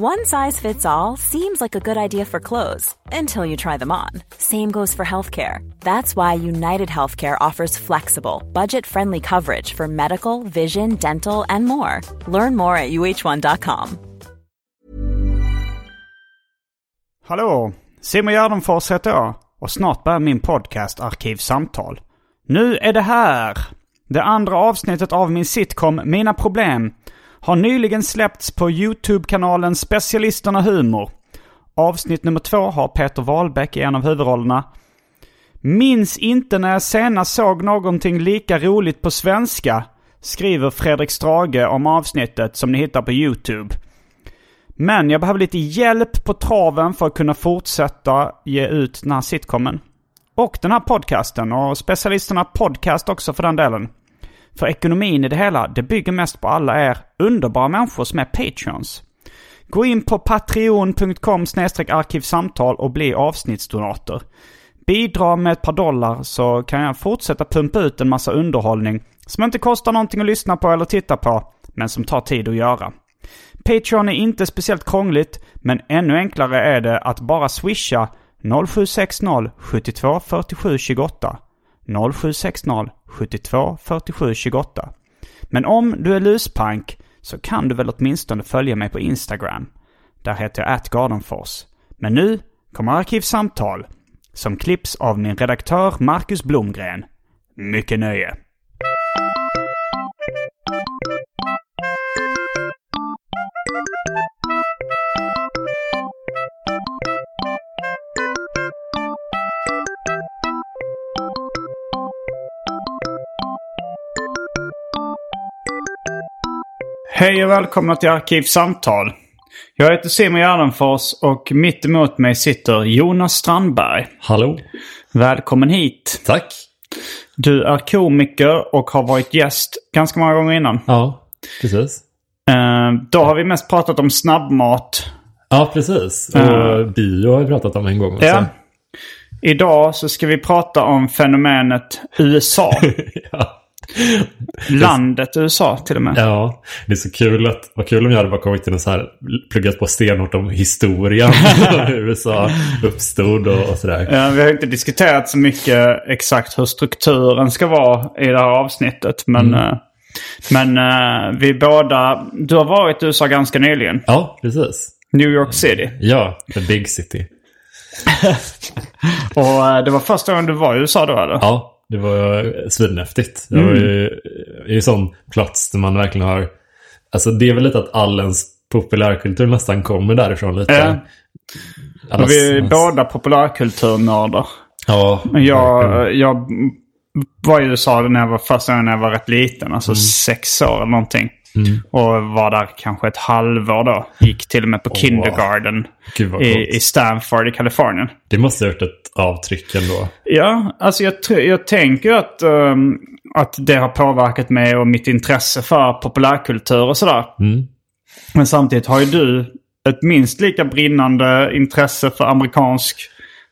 One size fits all seems like a good idea for clothes until you try them on. Same goes for healthcare. That's why United Healthcare offers flexible, budget friendly coverage for medical, vision, dental, and more. Learn more at uh1.com. Hallå! Simon Gärdenfors heter jag och snart börjar min podcast Arkivsamtal. Nu är det här! Det andra avsnittet av min sitcom Mina Problem har nyligen släppts på YouTube-kanalen Specialisterna Humor. Avsnitt nummer två har Peter Wahlbeck i en av huvudrollerna. Minns inte när jag senast såg någonting lika roligt på svenska, skriver Fredrik Strage om avsnittet som ni hittar på YouTube. Men jag behöver lite hjälp på traven för att kunna fortsätta ge ut den här sitcomen. Och den här podcasten och specialisterna podcast också för den delen. För ekonomin i det hela, det bygger mest på alla er underbara människor som är patreons. Gå in på patreon.com arkivsamtal och bli avsnittsdonator. Bidra med ett par dollar så kan jag fortsätta pumpa ut en massa underhållning som inte kostar någonting att lyssna på eller titta på, men som tar tid att göra. Patreon är inte speciellt krångligt, men ännu enklare är det att bara swisha 0760 72 47 28. 0760 72 47 28. Men om du är luspank så kan du väl åtminstone följa mig på Instagram. Där heter jag atgardenfors. Men nu kommer Arkivsamtal som klipps av min redaktör Marcus Blomgren. Mycket nöje! Hej och välkomna till Arkivsamtal. Jag heter Simon Gärdenfors och mitt emot mig sitter Jonas Strandberg. Hallå. Välkommen hit. Tack. Du är komiker och har varit gäst ganska många gånger innan. Ja, precis. Eh, då har vi mest pratat om snabbmat. Ja, precis. Och Mm. bio har vi pratat om en gång också. Ja. Idag så ska vi prata om fenomenet USA. ja. Landet USA till och med. Ja, det är så kul att, vad kul om jag hade bara kommit till en så här, pluggat på stenhårt om historien. hur USA uppstod och, och sådär. Ja, vi har inte diskuterat så mycket exakt hur strukturen ska vara i det här avsnittet. Men, Mm. eh, men eh, vi båda... Du har varit i USA ganska nyligen. Ja, precis. New York City. Ja, the big city. Och eh, det var första gången du var i USA då eller? Ja, det var svinhäftigt. Det var ju det är ju sån plats där man verkligen har... Alltså det är väl lite att all ens populärkultur nästan kommer därifrån lite. Ja. Alla Och vi är s- båda populärkulturnördar. Ja, Jag, jag var i USA när jag var första gången när jag var rätt liten. Alltså sex år eller någonting. Och var där kanske ett halvår då. Gick till och med på kindergarten Gud vad i, i Stanford i Kalifornien. Det måste ha gjort ett avtryck ändå. Ja, alltså jag, jag tänker att, ehm, att det har påverkat mig och mitt intresse för populärkultur och sådär. Mm. Men samtidigt har ju du ett minst lika brinnande intresse för amerikansk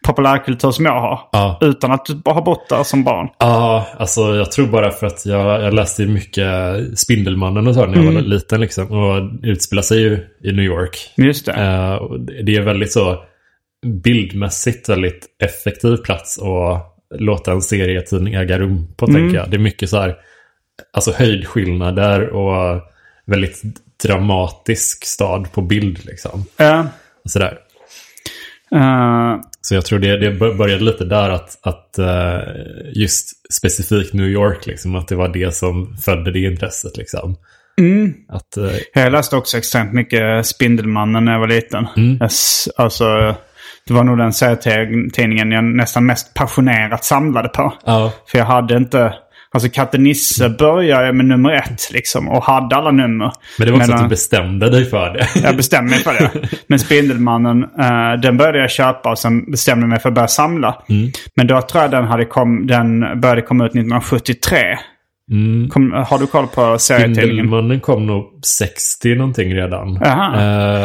populärkultur som jag har. Ja. Utan att du har bott där som barn. Ja, alltså jag tror bara för att jag, jag läste mycket Spindelmannen och så när jag var liten liksom. Och utspelar sig ju i New York. Just det. Och det är väldigt så bildmässigt väldigt effektiv plats att låta en serietidning äga rum på, tänker jag. Det är mycket så här, alltså höjdskillnader och väldigt dramatisk stad på bild liksom. Ja. Och sådär. Eh, Så jag tror det, det började lite där att, att eh, just specifikt New York, liksom, att det var det som födde det intresset. Liksom. Att, eh, jag läste också extremt mycket Spindelmannen när jag var liten. Mm. Jag alltså, det var nog den serietidningen jag nästan mest passionerat samlade på. ja, För jag hade inte... Alltså Katte Nisse började med nummer ett liksom och hade alla nummer. Men det var också Medan- att du bestämde dig för det. Jag bestämde mig för det. Men Spindelmannen, eh, den började jag köpa och sen bestämde jag mig för att börja samla. Mm. Men då tror jag den, hade kom, den började komma ut 1973. Mm. Kom, har du koll på serietidningen? Spindelmannen kom nog 60 någonting redan. Eh,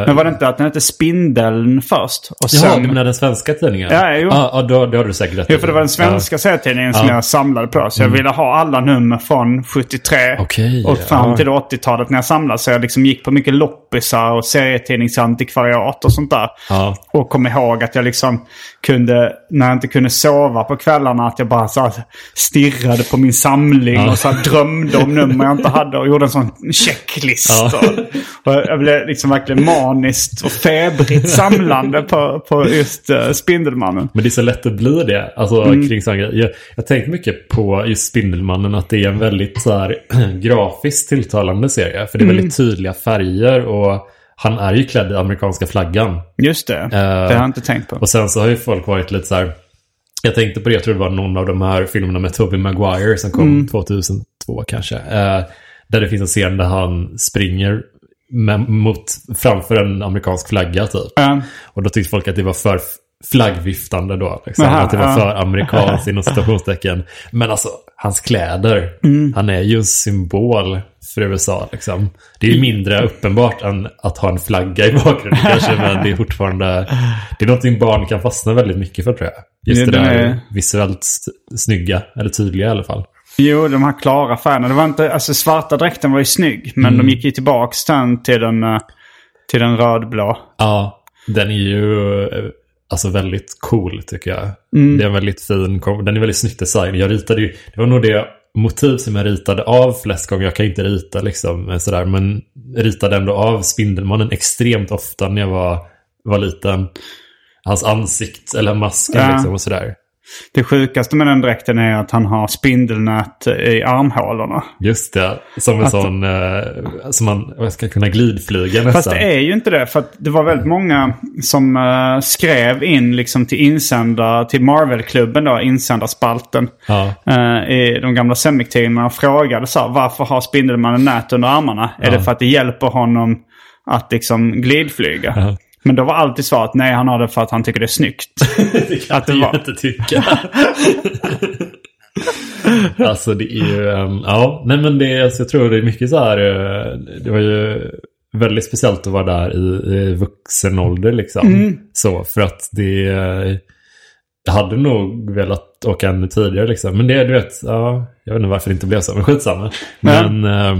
Men var det inte att den hette Spindeln först? Och Jaha, sen... du menar den svenska tidningen? Ja, jo. Ja, ja då, det har du säkert rätt Jo, för det var den svenska serietidningen som Ja. jag samlade på. Så jag ville ha alla nummer från 73 Okej, och fram ja. till 80-talet när jag samlade. Så jag liksom gick på mycket loppisar och serietidningsantikvariat och sånt där. Ja. Och kom ihåg att jag liksom kunde, när jag inte kunde sova på kvällarna, att jag bara så stirrade på min samling Ja. och så här drömde om nummer jag inte hade och gjorde en sån checklista. Ja. Jag blev liksom verkligen maniskt och febrigt samlande på, på just uh, Spindelmannen. Men det är så lätt att bli det. Alltså Mm. kring sån. Jag, jag tänkte mycket på just Spindelmannen. Att det är en väldigt så här, grafiskt tilltalande serie. För det är Mm. väldigt tydliga färger. Och han är ju klädd i amerikanska flaggan. Just det, det har jag inte tänkt på. Och sen så har ju folk varit lite så här. Jag tänkte på det, jag tror det var någon av de här filmerna med Tobey Maguire som kom Mm. 2002 kanske. Eh, där det finns en scen där han springer med, mot, framför en amerikansk flagga typ. Ja. Och då tyckte folk att det var för flaggviftande då. Liksom. Aha, att det var ja. för amerikanskt inom citationstecken. Men alltså, hans kläder. Mm. Han är ju en symbol för USA. Liksom. Det är ju mindre uppenbart än att ha en flagga i bakgrunden kanske. Men det är fortfarande... Det är någonting barn kan fastna väldigt mycket för tror jag. Just Det- det, där är- visuellt snygga. Eller tydliga i alla fall. Jo, de här klara färgerna. Det var inte, alltså svarta dräkten var ju snygg. Men de gick ju tillbaka sen till den, eh, till den rödblå. Ja, den är ju eh, alltså väldigt cool tycker jag. Mm. Det är en väldigt fin, den är väldigt snyggt design. Jag ritade ju, det var nog det motiv som jag ritade av flest gånger. Jag kan inte rita liksom eh, sådär, men ritade ändå av Spindelmannen extremt ofta när jag var, var liten. Hans ansikt, eller masken Ja. liksom och sådär. Det sjukaste med den dräkten är att han har spindelnät i armhålorna. Just det, som en Att- sån, eh, som man ska kunna glidflyga nästan. Fast det är ju inte det. För det var väldigt många som eh, skrev in liksom till insändare, till Marvel-klubben då, insändarspalten. Ja. eh, I de gamla Semic-tidningarna och frågade så här, varför har Spindelmannen nät under armarna? Är det för att det hjälper honom att liksom glidflyga? Ja. Men då var alltid svaret nej, han har det för att han tycker det är snyggt. Det kan Att det var- inte tycka. alltså det är ju, ehm, ja, nej men det, alltså, jag tror det är mycket så här, eh, det var ju väldigt speciellt att vara där i, i vuxen ålder liksom. Mm. Så, för att det, jag hade nog velat åka ännu tidigare liksom. Men det, du vet, ja, jag vet inte varför det inte blev så, men skitsamma. Men, eh,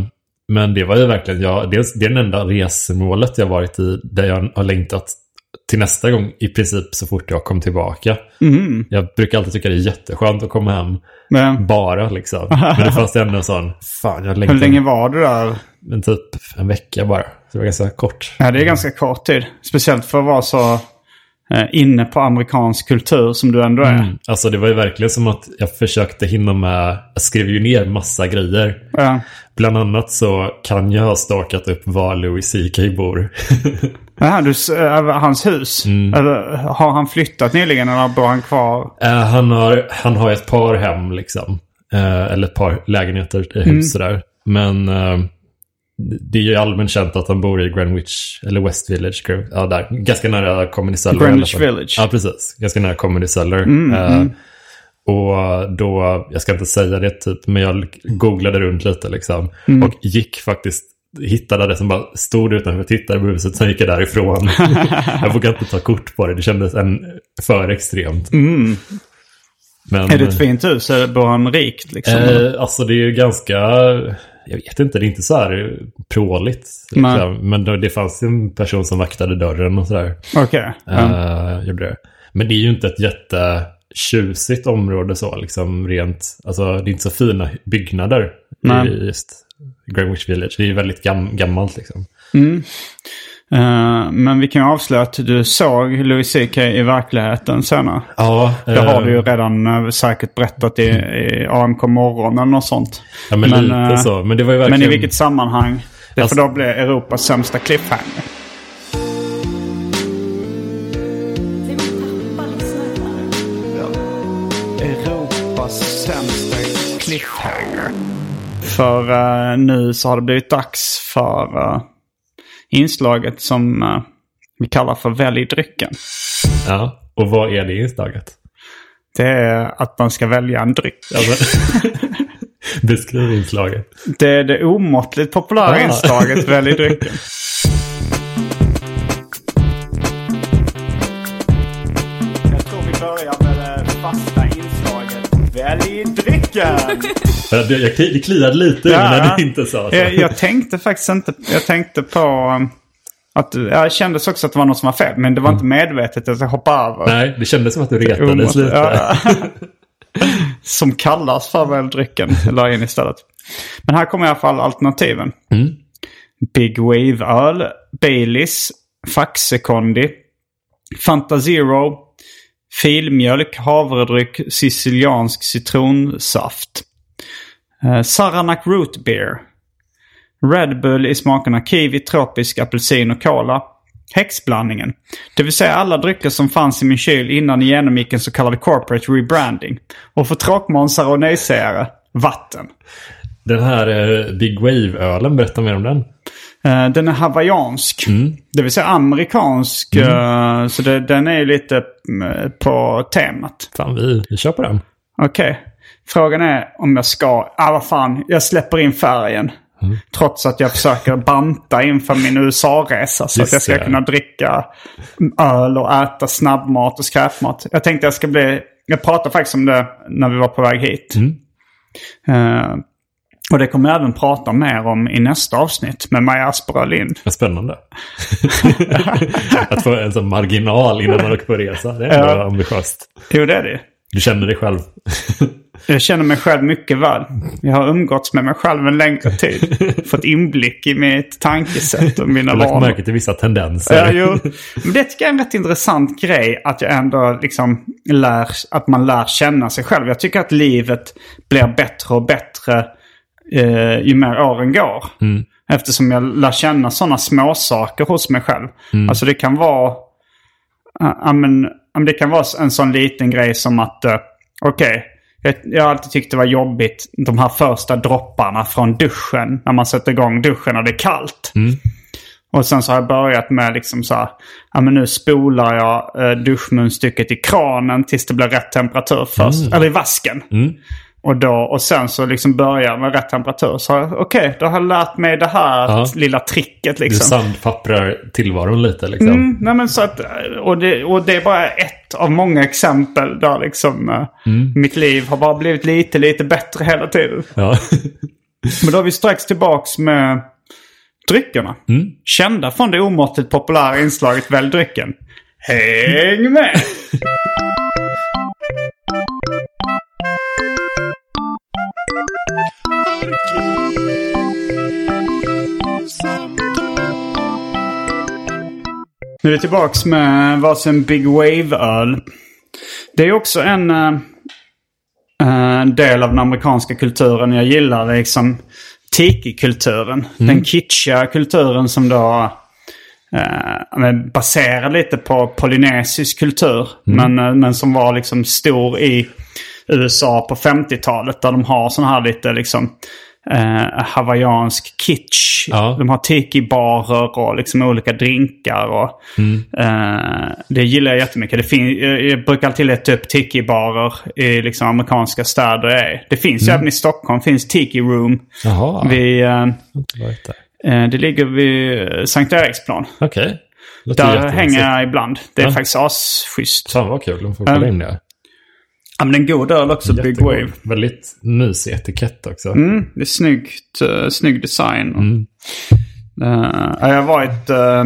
men det var ju verkligen, ja, det, det är den enda resmålet jag varit i där jag har längtat till nästa gång i princip så fort jag kom tillbaka. Mm. Jag brukar alltid tycka det är jätteskönt att komma hem Men bara liksom. Men det fanns ändå en sån, fan jag hur längtar länge var du där? men typ en vecka bara. Så det var ganska kort. Ja, det är ganska kort tid. Speciellt för att vara så inne på amerikansk kultur som du ändå är. Mm. Alltså det var ju verkligen som att jag försökte hinna med, jag skrev ju ner massa grejer. Ja. Bland annat så kan jag ha stakat upp var Louis CK bor. Jaha, du, över hans hus? Mm. Eller har han flyttat nyligen eller bor han kvar? Eh, han, har, han har ett par hem liksom. Eh, eller ett par lägenheter, eh, hus Mm. sådär. Men eh, det är ju allmänt känt att han bor i Greenwich, eller West Village. Ja, där. Ganska nära Comedy Cellar. Greenwich. Village. Ja, precis. Ganska nära Comedy Cellar. Mm, Eh, Och då, jag ska inte säga det typ, men jag googlade runt lite liksom. Mm. Och gick faktiskt, hittade det som bara stod utanför, tittade på huset, sen gick jag därifrån. jag vågade inte ta kort på det, det kändes en, för extremt. Men, Mm. Är det ett fint hus? Bor han rikt liksom? Eh, alltså det är ju ganska, jag vet inte, det är inte så här pråligt. Nej. Liksom. Men det fanns en person som vaktade dörren och sådär. Okej. Eh, gjorde det. Men det är ju inte ett jättetjusigt område så, liksom rent, alltså det är inte så fina byggnader Nej. i just Greenwich Village. Det är ju väldigt gam, gammalt liksom. Eh, men vi kan ju avslöja att du såg Louis CK i verkligheten senare. Ja, Det har eh, du ju redan eh, säkert berättat i, i AMK morgon eller något sånt. Ja, men, lite eh, så. Men det var ju verkligen... Men i vilket sammanhang? Det Alltså- får då bli Europas sämsta cliffhanger. Europas sämsta cliffhanger. För nu så har det blivit dags för inslaget som eh, vi kallar för Välj drycken. Ja, och vad är det inslaget? Det är att man ska välja en dryck. Alltså, beskriv inslaget. Det är det omåttligt populära Ah. inslaget Välj drycken. Jag tror vi börjar med det fasta inslaget Välj drycken! Jag, jag, det kliade lite mig när du inte sa så. Jag, jag tänkte faktiskt inte... Jag tänkte på um, att... Jag kändes också att det var något som var fel. Men det var inte medvetet att jag hoppade över. Nej, det kändes som att du retades lite. Ja. som kallas för väldrycken. La in istället. Men här kommer i alla fall alternativen. Mm. Big Wave-öl, Baileys, Faxe-Kondi, Fanta Zero, filmjölk, havredryck, siciliansk citronsaft. Eh, Saranac Root Beer. Red Bull i smakerna kiwi, tropisk, apelsin och cola. Häxblandningen. Det vill säga alla drycker som fanns i min kyl innan ni genomgick en så kallad corporate rebranding. Och för tråkmånsare och nejsägare, vatten. Den här eh, Big Wave-ölen, berätta mer om den. Eh, den är hawaiiansk. Det vill säga amerikansk. eh, så det, den är ju lite mm, på temat. Fan, vi, vi kör på den. Okej. Frågan är om jag ska... Ah, vad fan. Jag släpper in färgen. Trots att jag försöker banta inför min USA-resa. Så att Just jag ska det. kunna dricka öl och äta snabbmat och skräpmat. Jag tänkte jag ska bli... Jag pratade faktiskt om det när vi var på väg hit. Eh, och det kommer jag även prata mer om i nästa avsnitt med Maja Asperö Lind. Vad spännande. att få en sån marginal innan man åker på resa. Det är ändå Ja. ambitiöst. Jo, det är det. Du känner dig själv. Jag känner mig själv mycket väl. Jag har umgåtts med mig själv en längre tid. Fått inblick i mitt tankesätt och mina Jag har lagt vanor. märke till vissa tendenser. Ja, jo. Men det tycker jag är en rätt intressant grej. Att jag ändå liksom lär, att man lär känna sig själv. Jag tycker att livet blir bättre och bättre eh, ju mer åren går. Eftersom jag lär känna sådana små saker hos mig själv. Alltså det kan vara... Ja, men, det kan vara en sån liten grej som att... Uh, Okej, jag, jag har alltid tyckt det var jobbigt de här första dropparna från duschen. När man sätter igång duschen och det är kallt. Och sen så har jag börjat med liksom så här, ja men nu spolar jag eh, duschmunstycket i kranen tills det blir rätt temperatur först. Eller i vasken. Och, då, och sen så liksom börjar med rätt temperatur. Så okej, då har jag lärt mig det här Ja. lilla tricket Du liksom. sandpapprar tillvaron lite liksom. Mm, nej men så att, och, det, och det är bara ett av många exempel där liksom eh, mitt liv har bara blivit lite, lite bättre hela tiden. Ja. Men då är vi strax tillbaks med dryckerna. Kända från det omåttligt populära inslaget Välj drycken. Häng med! Nu är vi tillbaks med varsin Big Wave-öl. Det är också en eh, del av den amerikanska kulturen jag gillar. Liksom tiki-kulturen. Den kitschiga kulturen som då men baserad lite på polynesisk kultur. Men, eh, men som var liksom stor i USA på 50-talet. Där de har sån här lite liksom eh, hawaiiansk kitsch. Ja. De har tiki-barer och liksom olika drinkar. Och, eh, det gillar jag jättemycket. Det fin- jag, brukar alltid leta upp tiki-barer i liksom amerikanska städer. är. Det finns ju även i Stockholm. finns Tiki Room. Jaha. Vid, eh, eh, det ligger vid eh, Sankt Eriksplan. Okej. Låter Där hänger jag ibland. Det är Ja. faktiskt asschysst. Fan vad kul. De får kolla in det. Ja, men en god öl också, Big Jättegod. Wave. Väldigt mysig etikett också. Mm, det är snyggt, uh, snygg design. Mm. Eh, jag har varit eh,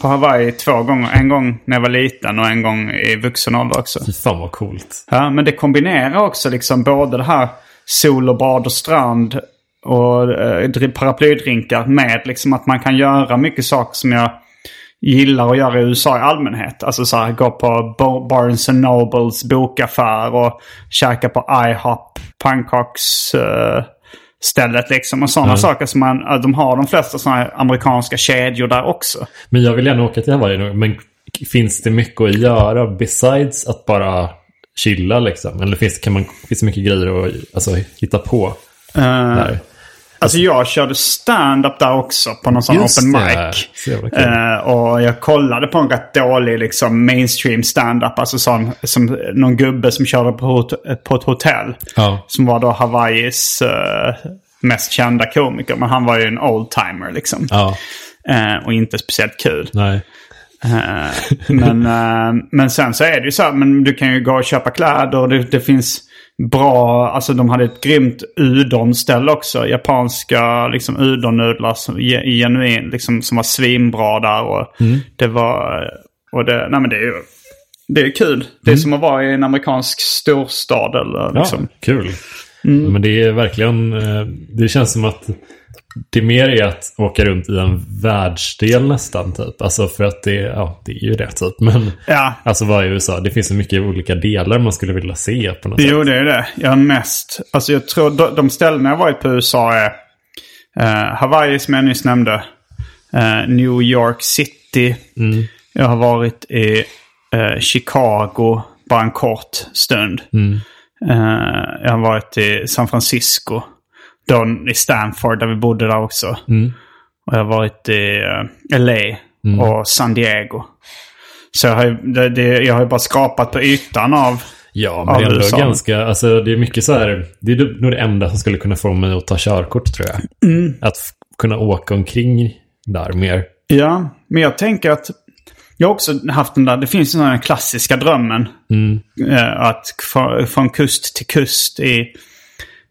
på Hawaii två gånger. En gång när jag var liten och en gång i vuxen ålder också. Fy fan vad coolt. Ja, men det kombinerar också liksom både det här sol och bad och strand och dri- paraplydrinkar med liksom att man kan göra mycket saker som jag gillar att göra i USA i allmänhet. Alltså så här, gå på Barnes Nobles bokaffär och käka på IHOP, pannkaks eh, stället liksom. Och sådana saker som man, de har de flesta sådana amerikanska kedjor där också. Men jag vill gärna åka till Hawaii. Men finns det mycket att göra besides att bara chilla liksom? Eller finns, kan man, finns det mycket grejer att alltså, hitta på där? Alltså jag körde stand-up där också på någon sån Just open mic. Eh, och jag kollade på en rätt dålig liksom, mainstream stand-up. Alltså sån, som någon gubbe som körde på, på ett hotell. Ja. Som var då Hawaiis eh, mest kända komiker. Men han var ju en oldtimer liksom. Ja, Eh, och inte speciellt kul. nej. Men, men sen så är det ju så här, men du kan ju gå och köpa kläder och det, det finns bra, alltså de hade ett grymt udon-ställe också. Japanska liksom udon-nudlar som ge- genuin, liksom som var svinbra där. Och det var, och det, nej men det är ju, det är kul. Det är som att vara i en amerikansk storstad eller liksom. Ja, kul. Mm. Men det är verkligen, eh, det känns som att det mer är att åka runt i en världsdel nästan typ. Alltså för att det, ja, det är ju det typ. Men Ja. alltså vad är USA? Det finns så mycket olika delar man skulle vilja se på något sätt. Jo, det är det. Jag har mest... Alltså jag tror de, ställena jag varit på USA är eh, Hawaii som jag nyss nämnde. eh, New York City. Jag har varit i eh, Chicago bara en kort stund. Eh, jag har varit i San Francisco. Då i Stanford där vi bodde där också. Och jag har varit i eh, LA och San Diego. Så jag har, ju, det, det, jag har ju bara skrapat på ytan av Ja, men av det är ändå ganska, alltså det är mycket så här, det är nog det enda som skulle kunna få mig att ta körkort tror jag. Mm. Att kunna åka omkring där mer. Ja, men jag tänker att jag har också haft den där, det finns den där klassiska drömmen. Eh, att från kust till kust i,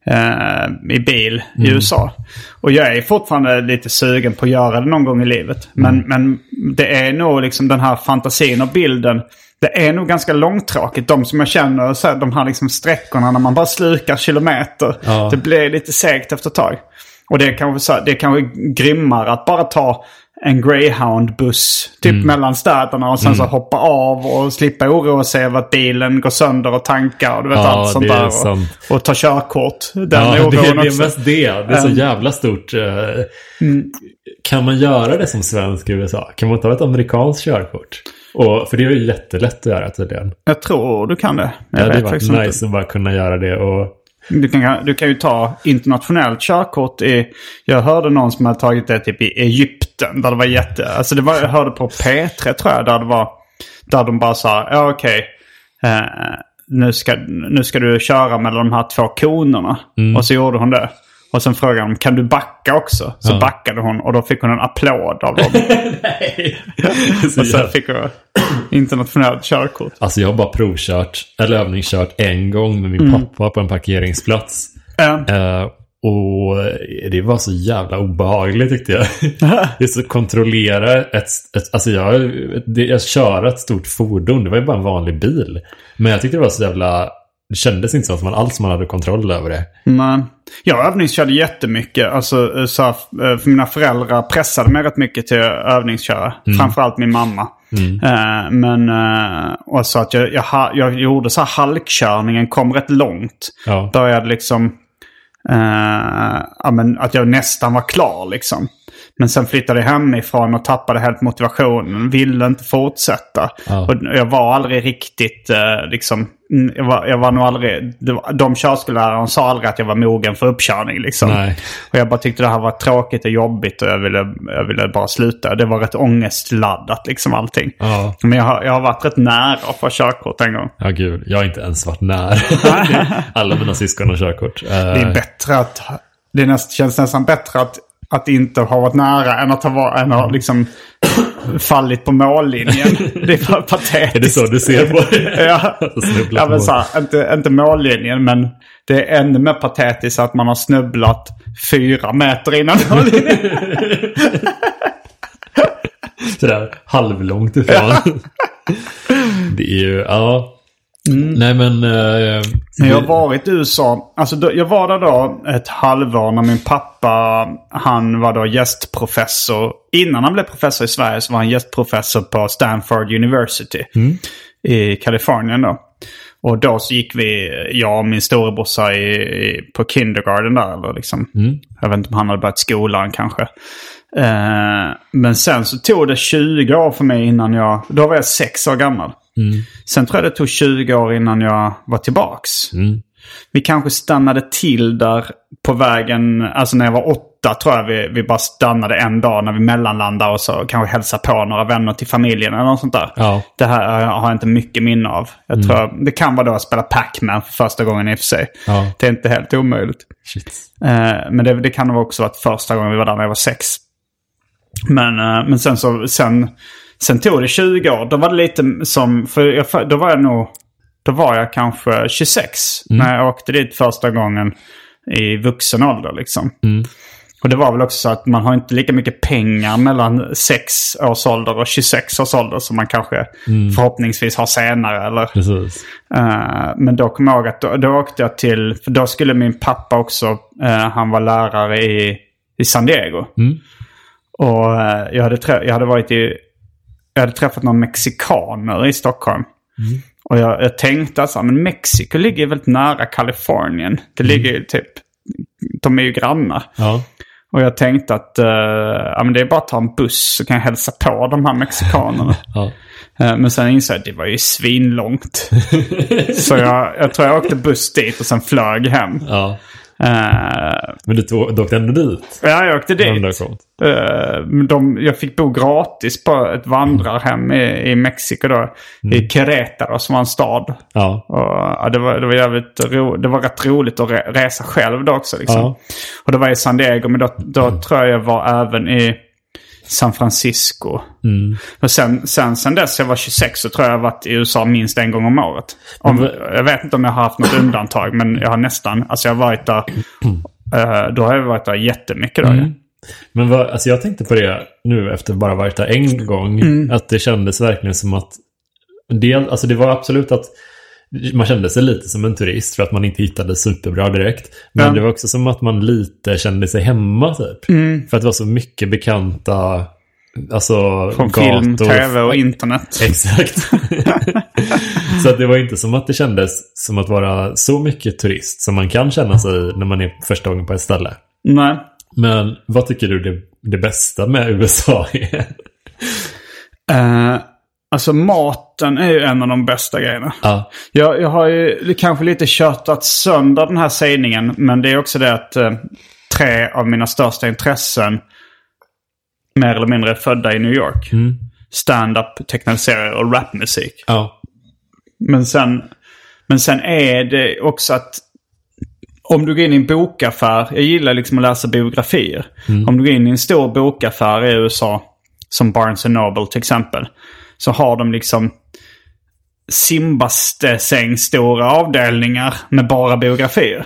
eh, i bil i USA. Och jag är fortfarande lite sugen på att göra det någon gång i livet. Men, men det är nog liksom den här fantasin och bilden. Det är nog ganska långtråkigt. De som jag känner, så här, de här liksom sträckorna när man bara slukar kilometer. Ja. Det blir lite segt efter ett tag. Och det är kanske, så här, det är kanske grimmare att bara ta en greyhound-buss typ mellan städerna och sen så hoppa av och slippa oroa sig över att bilen går sönder och tankar och du vet Ja, allt sånt det är där. Och, och ta körkort. Den Ja, oron det, det är mest det. Det är så jävla stort. eh, Kan man göra det som svensk i USA? Kan man ta ett amerikanskt körkort? Och, för det är ju jättelätt att göra tydligen. Jag tror du kan det. Det Jag hade vet varit faktiskt nice inte. att bara kunna göra det. Och, Du kan, du kan ju ta internationellt körkort i... Jag hörde någon som hade tagit det typ i Egypten. Där det var jätte... Alltså det var, jag hörde på P3 tror jag. Där det var... Där de bara sa, ja okej. eh, nu, ska, nu ska du köra mellan de här två konerna. Och så gjorde hon det. Och sen frågade de, kan du backa också? Så Ja. backade hon och då fick hon en applåd av dem. så och sen fick hon internationellt körkort. Alltså jag har bara provkört, eller övningskört en gång med min Mm. pappa på en parkeringsplats. Ja. Eh, och det var så jävla obehagligt tyckte jag. det är så kontrollera ett, ett alltså jag, det, jag kör ett stort fordon, det var ju bara en vanlig bil. Men jag tyckte det var så jävla, det kändes inte som att man alls man hade kontroll över det. Nej. Jag övningskörde jättemycket. Alltså, så, här, eh, för mina föräldrar pressade mig rätt mycket till att övningsköra. Framförallt min mamma. Eh, men eh, och så att jag, jag, jag gjorde så här halkkörningen, kom rätt långt. Ja. Började liksom... Eh, ja, men att jag nästan var klar liksom. Men sen flyttade jag hemifrån och tappade helt motivationen. Ville inte fortsätta. Ja. Och jag var aldrig riktigt eh, liksom... Jag var, jag var nog aldrig... var- De körskollärarna sa aldrig att jag var mogen för uppkörning liksom. Nej. Och jag bara tyckte det här var tråkigt och jobbigt och jag ville, jag ville bara sluta. Det var rätt ångestladdat liksom allting. Ja. Men jag har, jag har varit rätt nära att få körkort en gång. Ja, gud. Jag har inte ens varit nära. Alla mina syskon har körkort. Eh, Det är bättre att... Det näst, känns nästan bättre att, att inte ha varit nära än att ha, var- än att ha liksom fallit på mållinjen. Det är för patetiskt. är det så du ser på det? Ja, ja men så här, inte, inte mållinjen men det är ännu mer patetiskt att man har snubblat fyra meter innan mållinjen. Sådär halvlångt ifrån. det är ju, ja. Nej men... eh, Men jag har varit i USA. Alltså då, jag var där då ett halvår när min pappa, han var då gästprofessor. Innan han blev professor i Sverige så var han gästprofessor på Stanford University i Kalifornien då. Och då så gick vi, jag och min storebrorsa i, i, på kindergarten där. Eller liksom. Jag vet inte om han hade börjat skolan kanske. Eh, men sen så tog det 20 år för mig innan jag, då var jag sex år gammal. Sen tror jag det tog 20 år innan jag var tillbaks. Mm. Vi kanske stannade till där på vägen, alltså när jag var åtta tror jag vi, vi bara stannade en dag när vi mellanlandade och så kanske hälsade på några vänner till familjen eller något sånt där. Ja. Det här har jag inte mycket minne av. Jag tror, det kan vara då att spela Pac-Man för första gången i och för sig. Ja. Det är inte helt omöjligt. Shit. Eh, men det, det kan nog också varit första gången vi var där när jag var sex. Men, eh, men sen så, sen, sen tog det 20 år. Då var det lite som, för jag, då var jag nog, då var jag kanske 26 när jag åkte dit första gången i vuxen ålder liksom. Och det var väl också så att man har inte lika mycket pengar mellan 6 års ålder och 26 års ålder som man kanske förhoppningsvis har senare. Eller. Eh, men då kommer jag ihåg att då, då åkte jag till, för då skulle min pappa också, eh, han var lärare i, i San Diego. Och eh, jag, hade jag hade varit i, jag hade träffat några mexikaner i Stockholm. Och jag, jag tänkte alltså, men Mexiko ligger ju väldigt nära Kalifornien. Det ligger ju typ, de är ju grannar. Ja. Och jag tänkte att eh, ja, men det är bara att ta en buss så kan jag hälsa på de här mexikanerna. Ja. Eh, Men sen insåg jag att det var ju svinlångt. så jag, jag tror jag åkte buss dit och sen flög hem. ja. Eh, Men du, tog, du åkte ändå dit? ja, jag åkte dit. men de, jag fick bo gratis på ett vandrarhem i, i Mexiko då. I Querétaro som var en stad. Ja. Och, ja, det, var, det var jävligt ro, Det var rätt roligt att re, resa själv då också. Liksom. Ja. Och det var i San Diego, men då, då tror jag jag var även i San Francisco. Men sen, sen, sen dess jag var 26 så tror jag jag har varit i USA minst en gång om året. Om, Men- jag vet inte om jag har haft något undantag, men jag har nästan. Alltså jag har varit där. eh, då har jag varit där jättemycket. Ja. Men vad, alltså jag tänkte på det nu efter bara varit där en gång. Att det kändes verkligen som att... Del, alltså det var absolut att man kände sig lite som en turist för att man inte hittade superbra direkt. Men Ja. det var också som att man lite kände sig hemma typ. För att det var så mycket bekanta... Alltså Från film, gator. tv och internet. Exakt. så att det var inte som att det kändes som att vara så mycket turist som man kan känna sig när man är första gången på ett ställe. Nej. Men vad tycker du det, det bästa med USA är? Eh, alltså maten är ju en av de bästa grejerna. Ja. Jag, jag har ju kanske lite köttat sönder den här sägningen. Men det är också det att eh, tre av mina största intressen mer eller mindre är födda i New York. Stand-up, tecknade serier och rapmusik. Ja. Men sen, men sen är det också att om du går in i en bokaffär, jag gillar liksom att läsa biografier. Om du går in i en stor bokaffär i USA, som Barnes Noble till exempel, så har de liksom simbasäng stora avdelningar med bara biografier.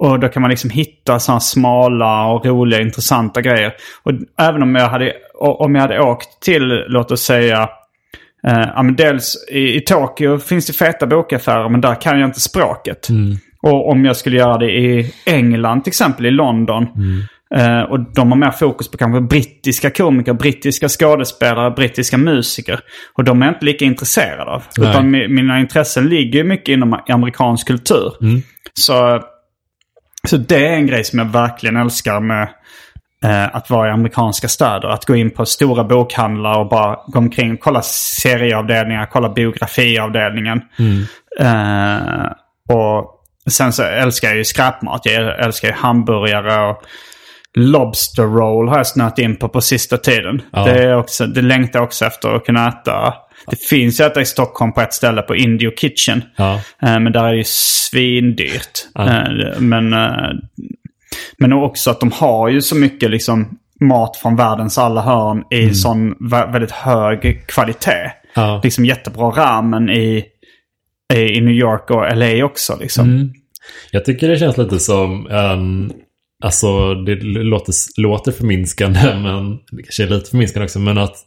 Och då kan man liksom hitta sådana smala och roliga, intressanta grejer. Och även om jag hade, om jag hade åkt till, låt oss säga, Eh, dels i, i Tokyo finns det feta bokaffärer men där kan jag inte språket. Och om jag skulle göra det i England till exempel, i London. Eh, och de har mer fokus på kanske brittiska komiker, brittiska skådespelare, brittiska musiker. Och de är jag inte lika intresserad av. Nej. Utan mi- mina intressen ligger ju mycket inom amerikansk kultur. Så, så det är en grej som jag verkligen älskar med eh, att vara i amerikanska städer. Att gå in på stora bokhandlar och bara gå omkring och kolla serieavdelningar, kolla biografiavdelningen. Eh, och sen så älskar jag ju skräpmat. Jag älskar ju hamburgare och Lobster roll har jag snöat in på på sista tiden. Ja. Det, är också, det längtar jag också efter att kunna äta. Det finns ju att äta i Stockholm på ett ställe på Indio Kitchen. Ja. Eh, Men där är det ju svindyrt. Ja. Eh, Men, eh, men också att de har ju så mycket liksom mat från världens alla hörn i sån vä- väldigt hög kvalitet. Ja. Liksom jättebra ramen i, i New York och LA också. Liksom. Jag tycker det känns lite som en... Alltså det låter, låter förminskande men det kanske är lite förminskande också. Men att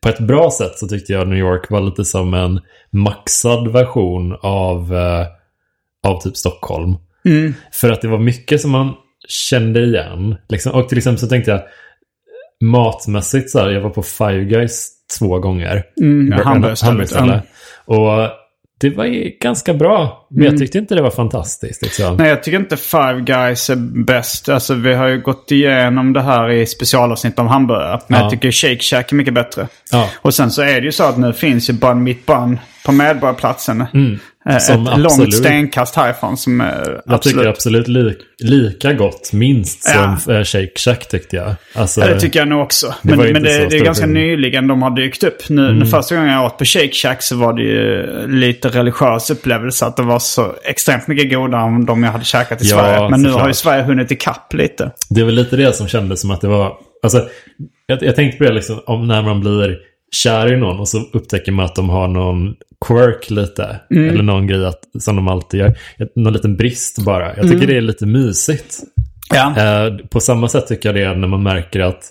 på ett bra sätt så tyckte jag New York var lite som en maxad version av, eh, av typ Stockholm. För att det var mycket som man kände igen. Liksom. Och till exempel så tänkte jag matmässigt så här, jag var på Five Guys två gånger. Mm, hamburgerställe. Och det var ju ganska bra. Men jag tyckte inte det var fantastiskt. Liksom. Nej, jag tycker inte Five Guys är bäst. Alltså, vi har ju gått igenom det här i specialavsnitt om hamburgare. Men Ja. jag tycker Shake Shack är mycket bättre. Ja. Och sen så är det ju så att nu finns ju Bun Meat Bun på Medborgarplatsen. Eh, Som Ett långt absolut- stenkast härifrån som eh, Jag tycker absolut li lika gott, minst, Ja. som eh, Shake Shack tyckte jag. Alltså, Ja, det tycker jag nog också. Det Men, var men det, det är ganska nyligen de har dykt upp. Nu, Mm. första gången jag åt på Shake Shack så var det ju lite religiös upplevelse. Att det var så extremt mycket godare än de jag hade käkat i Ja, Sverige. Men nu har såklart. ju Sverige hunnit ikapp lite. Det är väl lite det som kändes som att det var... Alltså, jag, jag tänkte på det liksom, om när man blir kär i någon och så upptäcker man att de har någon quirk lite. Mm. Eller någon grej att, som de alltid gör. Någon liten brist bara. Jag Mm. tycker det är lite mysigt. Ja. Eh, på samma sätt tycker jag det är när man märker att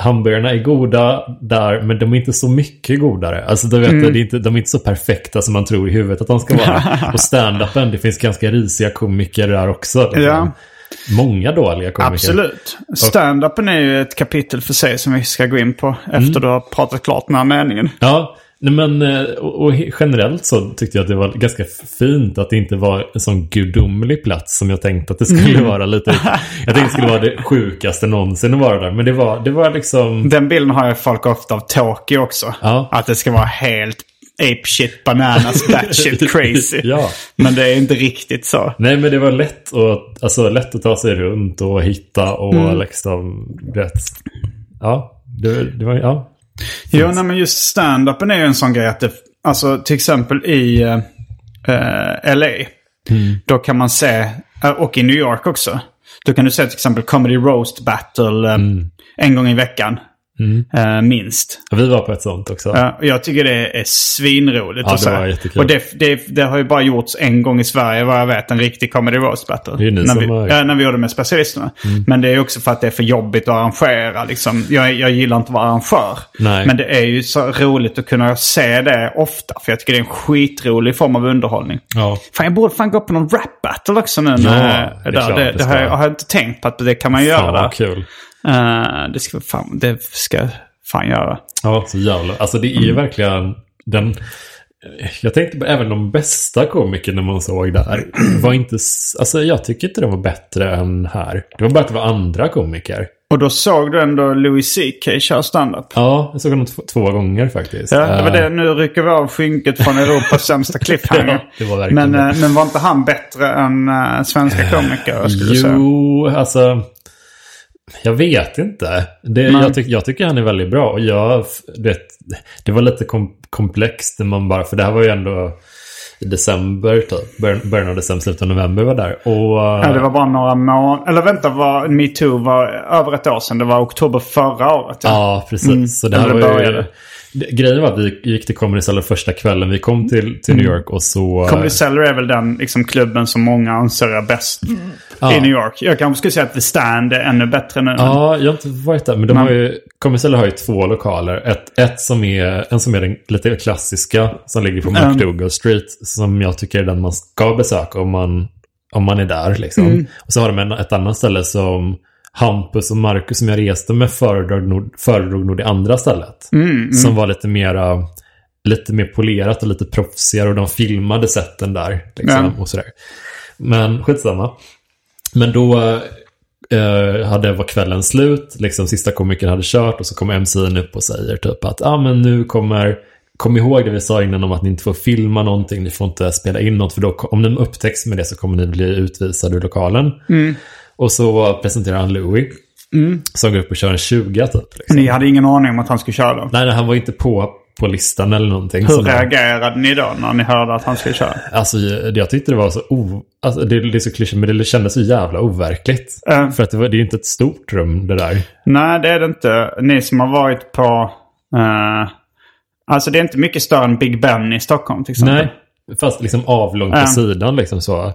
hamburgarna är goda där, men de är inte så mycket godare. Alltså, du vet, Mm. det är inte, de är inte så perfekta som man tror i huvudet att de ska vara. och stand-upen, det finns ganska risiga komiker där också. Ja. Många dåliga komiker. Absolut. Stand-upen är ju ett kapitel för sig som vi ska gå in på Mm. efter du har pratat klart den här meningen. Ja, men eh, och, och generellt så tyckte jag att det var ganska fint att det inte var en sån gudomlig plats som jag tänkte att det skulle Mm. vara lite. Jag tänkte det skulle vara det sjukaste någonsin att vara där. Men det var, det var liksom... Den bilden har ju folk ofta av Tokyo också. Ja. Att det ska vara helt ape shit bananas batshit crazy. Ja. Men det är inte riktigt så. Nej men det var lätt, och, alltså, lätt att ta sig runt och hitta och Mm. liksom, rätt. Ja, det, det var, ja. Jo, nej, men just stand-upen är ju en sån grej att det, alltså till exempel i eh, eh, LA. Då kan man se, eh, och i New York också. Då kan du se till exempel Comedy Roast Battle eh, en gång i veckan. Eh, minst. Ja, Vi var på ett sånt också. Och jag tycker det är svinroligt Ja, det var jättekul. Och det, det, det har ju bara gjorts en gång i Sverige vad jag vet. En riktig comedy roast battle. Det är ni när, som vi, har- Mm. ja, när vi gjorde med specialisterna. Men det är också för att det är för jobbigt att arrangera. Liksom. Jag, jag gillar inte att vara arrangör. Nej. Men det är ju så roligt att kunna se det ofta. För jag tycker det är en skitrolig form av underhållning. Ja. Fan, jag borde fan gå på någon rap battle också nu. Ja, det är där. klart det, det har, jag, har jag inte tänkt på att det kan man göra Fan där. vad kul. Eh, det ska fan, det ska jag fan göra. Ja, så jävla. Alltså det är ju verkligen den... Jag tänkte på även de bästa komikerna man såg där. Var inte... Alltså jag tycker inte de var bättre än här. Det var bara att det var andra komiker. Och då såg du ändå Louis CK köra standup. Ja, jag såg honom två, två gånger faktiskt. Ja, det var Eh, det. Nu rycker vi av skynket från Europas sämsta cliffhanger. Ja, det var verkligen men, det. eh, men var inte han bättre än svenska komiker? Skulle du säga? Jo, alltså... Jag vet inte. Det, Nej. jag, tyck, jag tycker han är väldigt bra. Och jag, det, det var lite kom, komplext man bara... För det här var ju ändå i december, typ. Början, av december, slutet av november var där. Och... Ja, det var bara några månader. Eller vänta, var metoo var över ett år sedan. Det var oktober förra året. Ja, precis. Mm, Så det här eller var ju, började. Grejen var att vi gick till Comedy Cellar första kvällen. Vi kom till, till New York och så... Comedy Cellar är väl den liksom, klubben som många anser är bäst Ja. i New York. Jag kanske skulle säga att The Stand är ännu bättre nu. Ja, jag har inte varit där. Men de Men- har ju, Comedy Cellar har ju två lokaler. Ett, ett som är, en som är den lite klassiska, som ligger på Mm. McDougall Street. Som jag tycker är den man ska besöka om man, om man är där. Liksom. Mm. Och så har de en, ett annat ställe som Hampus och Marcus som jag reste med föredrog nog, föredrog nog det andra stället. Mm, Som var lite mera lite mer polerat och lite proffsigare och de filmade sätten där. Liksom, Ja. och sådär. Men skitsamma. Men då eh, hade, var kvällen slut, liksom sista komikern hade kört och så kommer MC'n upp och säger typ att ah, men nu kommer Kom ihåg det vi sa innan om att ni inte får filma någonting, ni får inte spela in något för då, om ni upptäcks med det så kommer ni bli utvisade ur lokalen. Och så presenterar han Louis. Som går upp och kör en 20 typ. Liksom. Ni hade ingen aning om att han skulle köra dem. Nej, han var inte på, på listan eller någonting. Hur reagerade ni då när ni hörde att han skulle köra? Alltså, jag, jag tyckte det var så o... Alltså, det, det är så klyschigt, men det kändes så jävla overkligt. Eh. För att det, var, det är ju inte ett stort rum det där. Nej, det är det inte. Ni som har varit på... eh, alltså det är inte mycket större än Big Ben i Stockholm till exempel. Nej, fast liksom avlångt på Ja. sidan liksom så.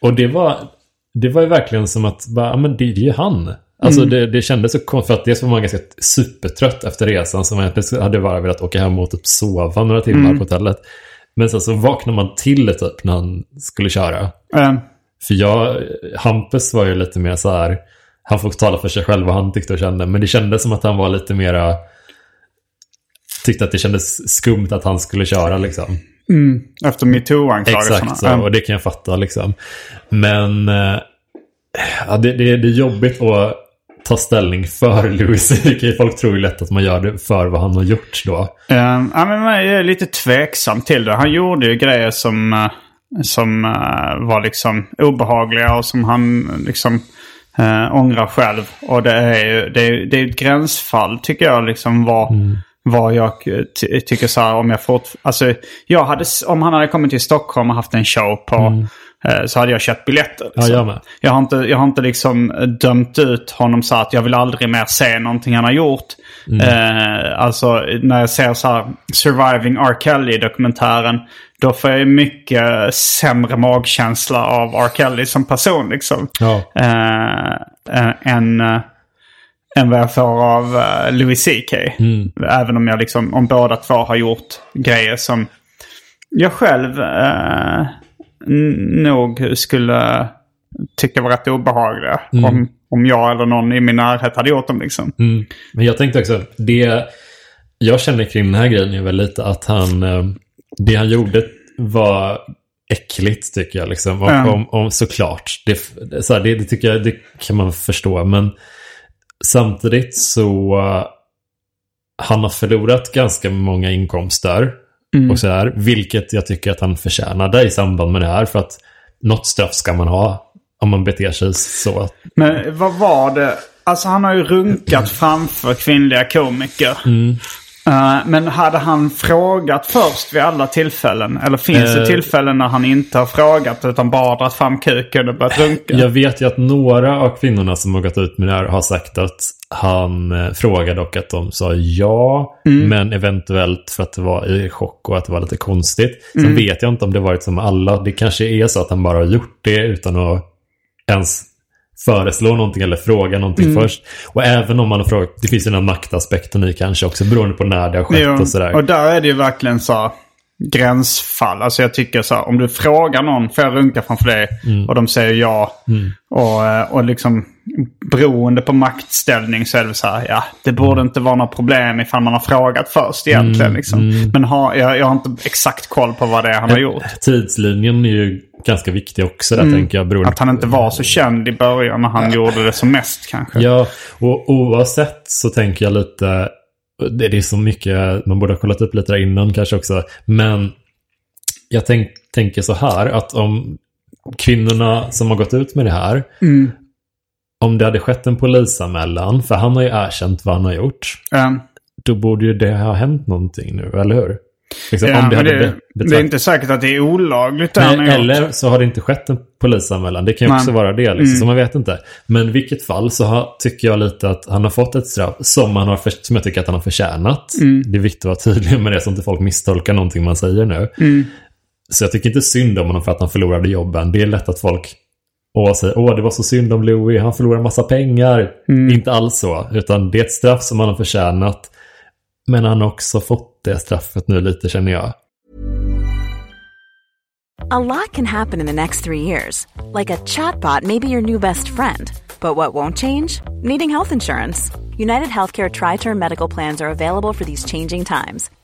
Och det var, det var ju verkligen som att, bara, ja, men det, det är ju han. Alltså Mm. det, det kändes så konstigt, för att dels var man ganska supertrött efter resan, så man egentligen hade bara velat åka hem och typ sova några timmar Mm. på hotellet. Men sen så vaknade man till typ när han skulle köra. Eh, För jag, Hampus var ju lite mer så här, han får tala för sig själv vad han tyckte och kände, men det kändes som att han var lite mera, tyckte att det kändes skumt att han skulle köra liksom. efter metoo-anklagelserna. Exakt så, och det kan jag fatta liksom. Men eh, ja, det, det, det är jobbigt att ta ställning för Louis CK. Folk tror ju lätt att man gör det för vad han har gjort då. Um, ja, men jag är lite tveksam till det. Han gjorde ju grejer som, uh, som uh, var liksom obehagliga och som han liksom uh, ångrar själv. Och det är ju det är, det är ett gränsfall tycker jag liksom var... Mm vad jag tycker så här om jag fort... Alltså, jag hade, om han hade kommit till Stockholm och haft en show på... Mm. Eh, så hade jag köpt biljetter. Liksom. Ja, jag, med. jag har inte, jag har inte liksom dömt ut honom så att jag vill aldrig mer se någonting han har gjort. Mm. Eh, alltså när jag ser så här Surviving R. Kelly-dokumentären. Då får jag mycket sämre magkänsla av R. Kelly som person liksom. Ja. Eh, eh än, eh, än vad jag får av Louis CK. Mm. Även om jag liksom, om båda två har gjort grejer som jag själv uh, nog skulle tycka var rätt obehagliga. Mm. Om, om jag eller någon i min närhet hade gjort dem liksom. Mm. Men jag tänkte också, det jag känner kring den här grejen är väl lite att han, eh, det han gjorde var äckligt tycker jag. Liksom. Och, ja. om, om, såklart, det, så här, det, det, tycker jag det kan man förstå. Men samtidigt så uh, han har förlorat ganska många inkomster. Mm. Och så här, vilket jag tycker att han förtjänade i samband med det här. För att något straff ska man ha om man beter sig så. Men vad var det? Alltså han har ju runkat framför kvinnliga komiker. Mm. Uh, men hade han frågat först vid alla tillfällen? Eller finns det uh, tillfällen när han inte har frågat utan bara dragit fram kuken och börjat runka? Jag vet ju att några av kvinnorna som har gått ut med det här har sagt att han eh, frågade och att de sa ja. Mm. Men eventuellt för att det var i chock och att det var lite konstigt. Sen mm. vet jag inte om det varit som alla. Det kanske är så att han bara har gjort det utan att ens föreslå någonting eller fråga någonting mm. först. Och även om man har frågat, det finns ju den här maktaspekten i kanske också beroende på när det har skett jo, och sådär. Och där är det ju verkligen så gränsfall. Alltså jag tycker så här, om du frågar någon, får jag runka framför dig? Mm. Och de säger ja. Mm. Och, eh, och liksom beroende på maktställning så är det så här, ja, det borde inte vara något problem ifall man har frågat först egentligen. Mm. Liksom. Mm. Men har, jag, jag har inte exakt koll på vad det är han har gjort. Tidslinjen är ju ganska viktig också där mm. tänker jag. Att han inte var så känd i början när han ja. gjorde det som mest kanske. Ja, och oavsett så tänker jag lite det, är så mycket, man borde ha kollat upp lite där innan kanske också. Men jag tänk, tänker så här att om kvinnorna som har gått ut med det här. Mm. Om det hade skett en polisanmälan, för han har ju erkänt vad han har gjort. Mm. Då borde ju det ha hänt någonting nu, eller hur? Liksom, ja, det, det, det, är inte säkert att det är olagligt. Nej, eller så har det inte skett en polisanmälan. Det kan ju också vara det. Liksom, mm. Så man vet inte. Men i vilket fall så har, tycker jag lite att han har fått ett straff som, han har för, som jag tycker att han har förtjänat. Mm. Det är viktigt att vara tydlig med det så att inte folk misstolkar någonting man säger nu. Mm. Så jag tycker inte synd om honom för att han förlorade jobben. Det är lätt att folk och säger åh det var så synd om Louis, han förlorar massa pengar. Mm. Inte alls så, utan det är ett straff som han har förtjänat. Men han har också fått det straffet nu lite känner jag. A lot can happen in the next three years. Like a chatbot may be your new best friend. But what won't change? Needing health insurance. United Healthcare Tri-Term Medical Plans are available for these changing times.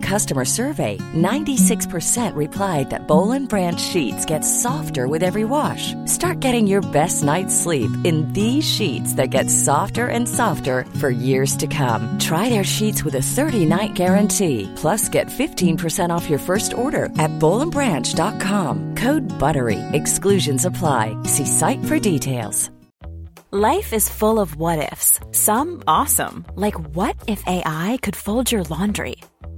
customer survey, 96% replied that Bowl and Branch sheets get softer with every wash. Start getting your best night's sleep in these sheets that get softer and softer for years to come. Try their sheets with a 30-night guarantee. Plus, get 15% off your first order at bowlandbranch.com. Code BUTTERY. Exclusions apply. See site for details. Life is full of what ifs. Some awesome, like what if AI could fold your laundry?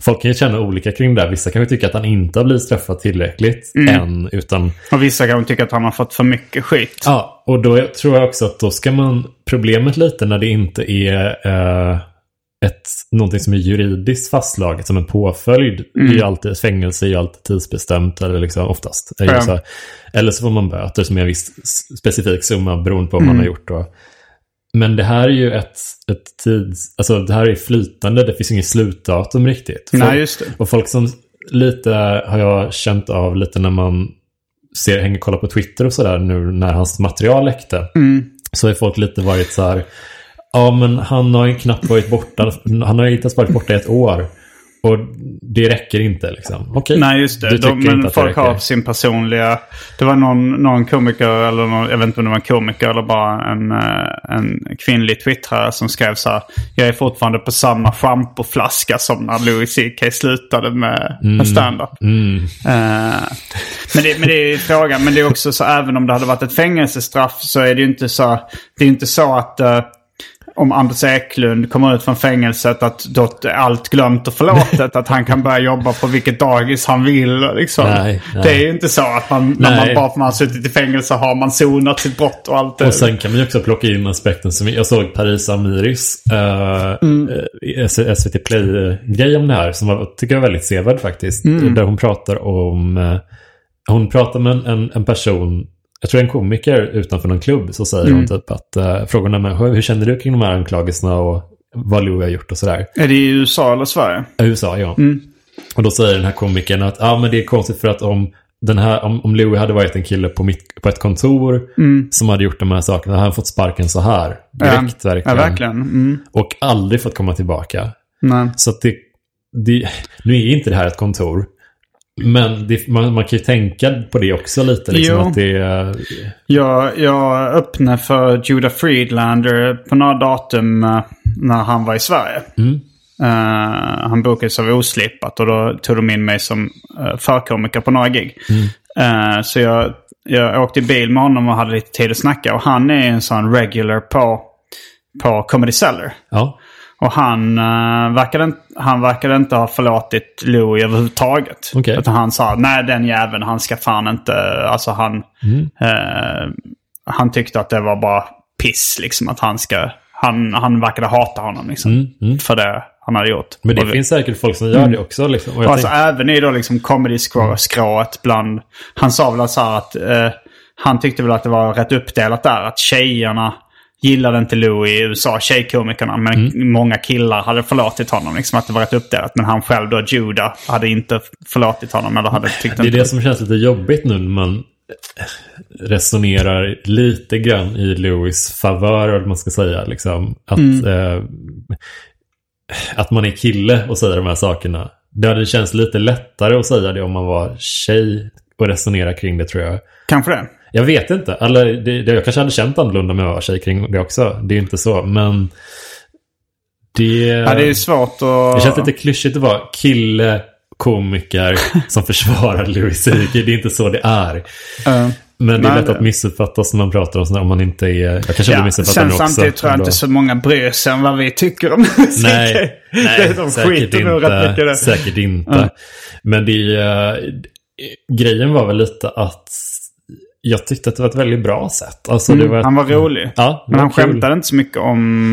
Folk kan ju känna olika kring det. Vissa kanske tycker att han inte har blivit straffad tillräckligt än. Utan, Och vissa kanske tycker att han har fått för mycket skit. ja, och då tror jag också att då ska man... Problemet lite när det inte är eh, ett, någonting som är juridiskt fastslaget som en påföljd. Det är ju alltid, fängelse är ju alltid tidsbestämt, eller liksom oftast. Ja. så, eller så får man böter som är en viss specifik summa beroende på vad man har gjort. Då. Men det här är ju ett, ett tids... Alltså det här är flytande, det finns inget slutdatum riktigt. Nej, Folk- just det. Och folk som lite har jag känt av lite när man ser, hänger och kollar på Twitter och sådär nu när hans material läckte. Så har folk lite varit så här. Ja men han har ju knappt varit borta. Han har ju inte ens varit borta i ett år. Och det räcker inte liksom. Okej. Nej, just det. Du tycker De, inte men att det folk har sin personliga... Det var någon, någon komiker, eller någon, jag vet inte om det var en komiker eller bara en, eh, en kvinnlig twittrare som skrev så här. Jag är fortfarande på samma schampoflaska som när Louis CK slutade med, med stand-up. Mm. Eh, men, det, men det är frågan. Men det är också så även om det hade varit ett fängelsestraff så är det ju inte så, det är inte så att eh, om Anders Eklund kommer ut från fängelset att då är allt glömt och förlåtet. att han kan börja jobba på vilket dagis han vill. Liksom. Nej, nej. Det är ju inte så att man, när man bara för att man har suttit i fängelse har man sonat sitt brott och allt det. Och sen kan man ju också plocka in aspekten som jag såg Paris Amiris eh, eh, SVT Play-grej om det här som var, tycker jag är väldigt sevärd faktiskt. Där hon pratar om, eh, hon pratar med en, en person, jag tror en komiker utanför någon klubb, så säger hon typ att uh, frågorna med hur, känner du kring de här anklagelserna och vad Louis har gjort och sådär. Är det i USA eller Sverige? USA, ja. Och då säger den här komikern att ah, men det är konstigt för att om, den här, om, om Louis hade varit en kille på, mitt, på ett kontor som hade gjort de här sakerna, hade han fått sparken så här. Direkt, ja, verkligen. Ja, verkligen. Mm. Och aldrig fått komma tillbaka. Nej. Så att det, det, nu är inte det här ett kontor. Men det, man, man kan ju tänka på det också lite. Liksom, Jo. att det, är- Jag, jag öppnade för Judah Friedlander på några datum eh, när han var i Sverige. Eh, han bokades av Oslipat och då tog de in mig som uh, förkomiker på några gig. Eh, så jag, jag åkte i bil med honom och hade lite tid att snacka. Och han är en sån regular på, på Comedy Cellar. ja, Och han, uh, verkade, inte- han verkade inte ha förlåtit Louis överhuvudtaget. Okej. Utan han sa, nej den jäveln, han ska fan inte, alltså han, eh, han tyckte att det var bara piss liksom. Att han ska, han, han verkade hata honom liksom. För det han hade gjort. men det Och finns säkert folk som gör det också. Liksom. Och Alltså tänk, även i då liksom comedy-skrået bland... Han sa väl så här att... Eh, han tyckte väl att det var rätt uppdelat där. Att tjejerna gillade inte Louis i USA, tjejkomikerna. Men Mm. många killar hade förlåtit honom. Liksom att det var rätt uppdelat. Men han själv då, Judah, hade inte förlåtit honom. Eller hade tyckt det är inte... det som känns lite jobbigt nu när man resonerar lite grann i Louis favör, eller man ska säga. Liksom, att, eh, att man är kille och säger de här sakerna. Det hade känts lite lättare att säga det om man var tjej och resonera kring det tror jag. Kanske det. Jag vet inte. Eller det, det, jag kanske hade känt annorlunda jag var tjej kring det också. Det är inte så. Men det... Ja, det är svårt att... Det känns lite klyschigt att vara kille, komiker som försvarar Louis CK. Det är inte så det är. Eh, Men det är lätt att missuppfattas när man pratar om sådär om man inte är... Jag kanske Ja, missuppfattad sen också. samtidigt tror jag ändå. inte så många bryr sig om vad vi tycker om musik. Nej, nej de säkert, inte, säkert inte. Ja. Men det, eh, grejen var väl lite att jag tyckte att det var ett väldigt bra sätt. Alltså, det var Mm, Han var rolig. Ja, Men var han kul. skämtade inte så mycket om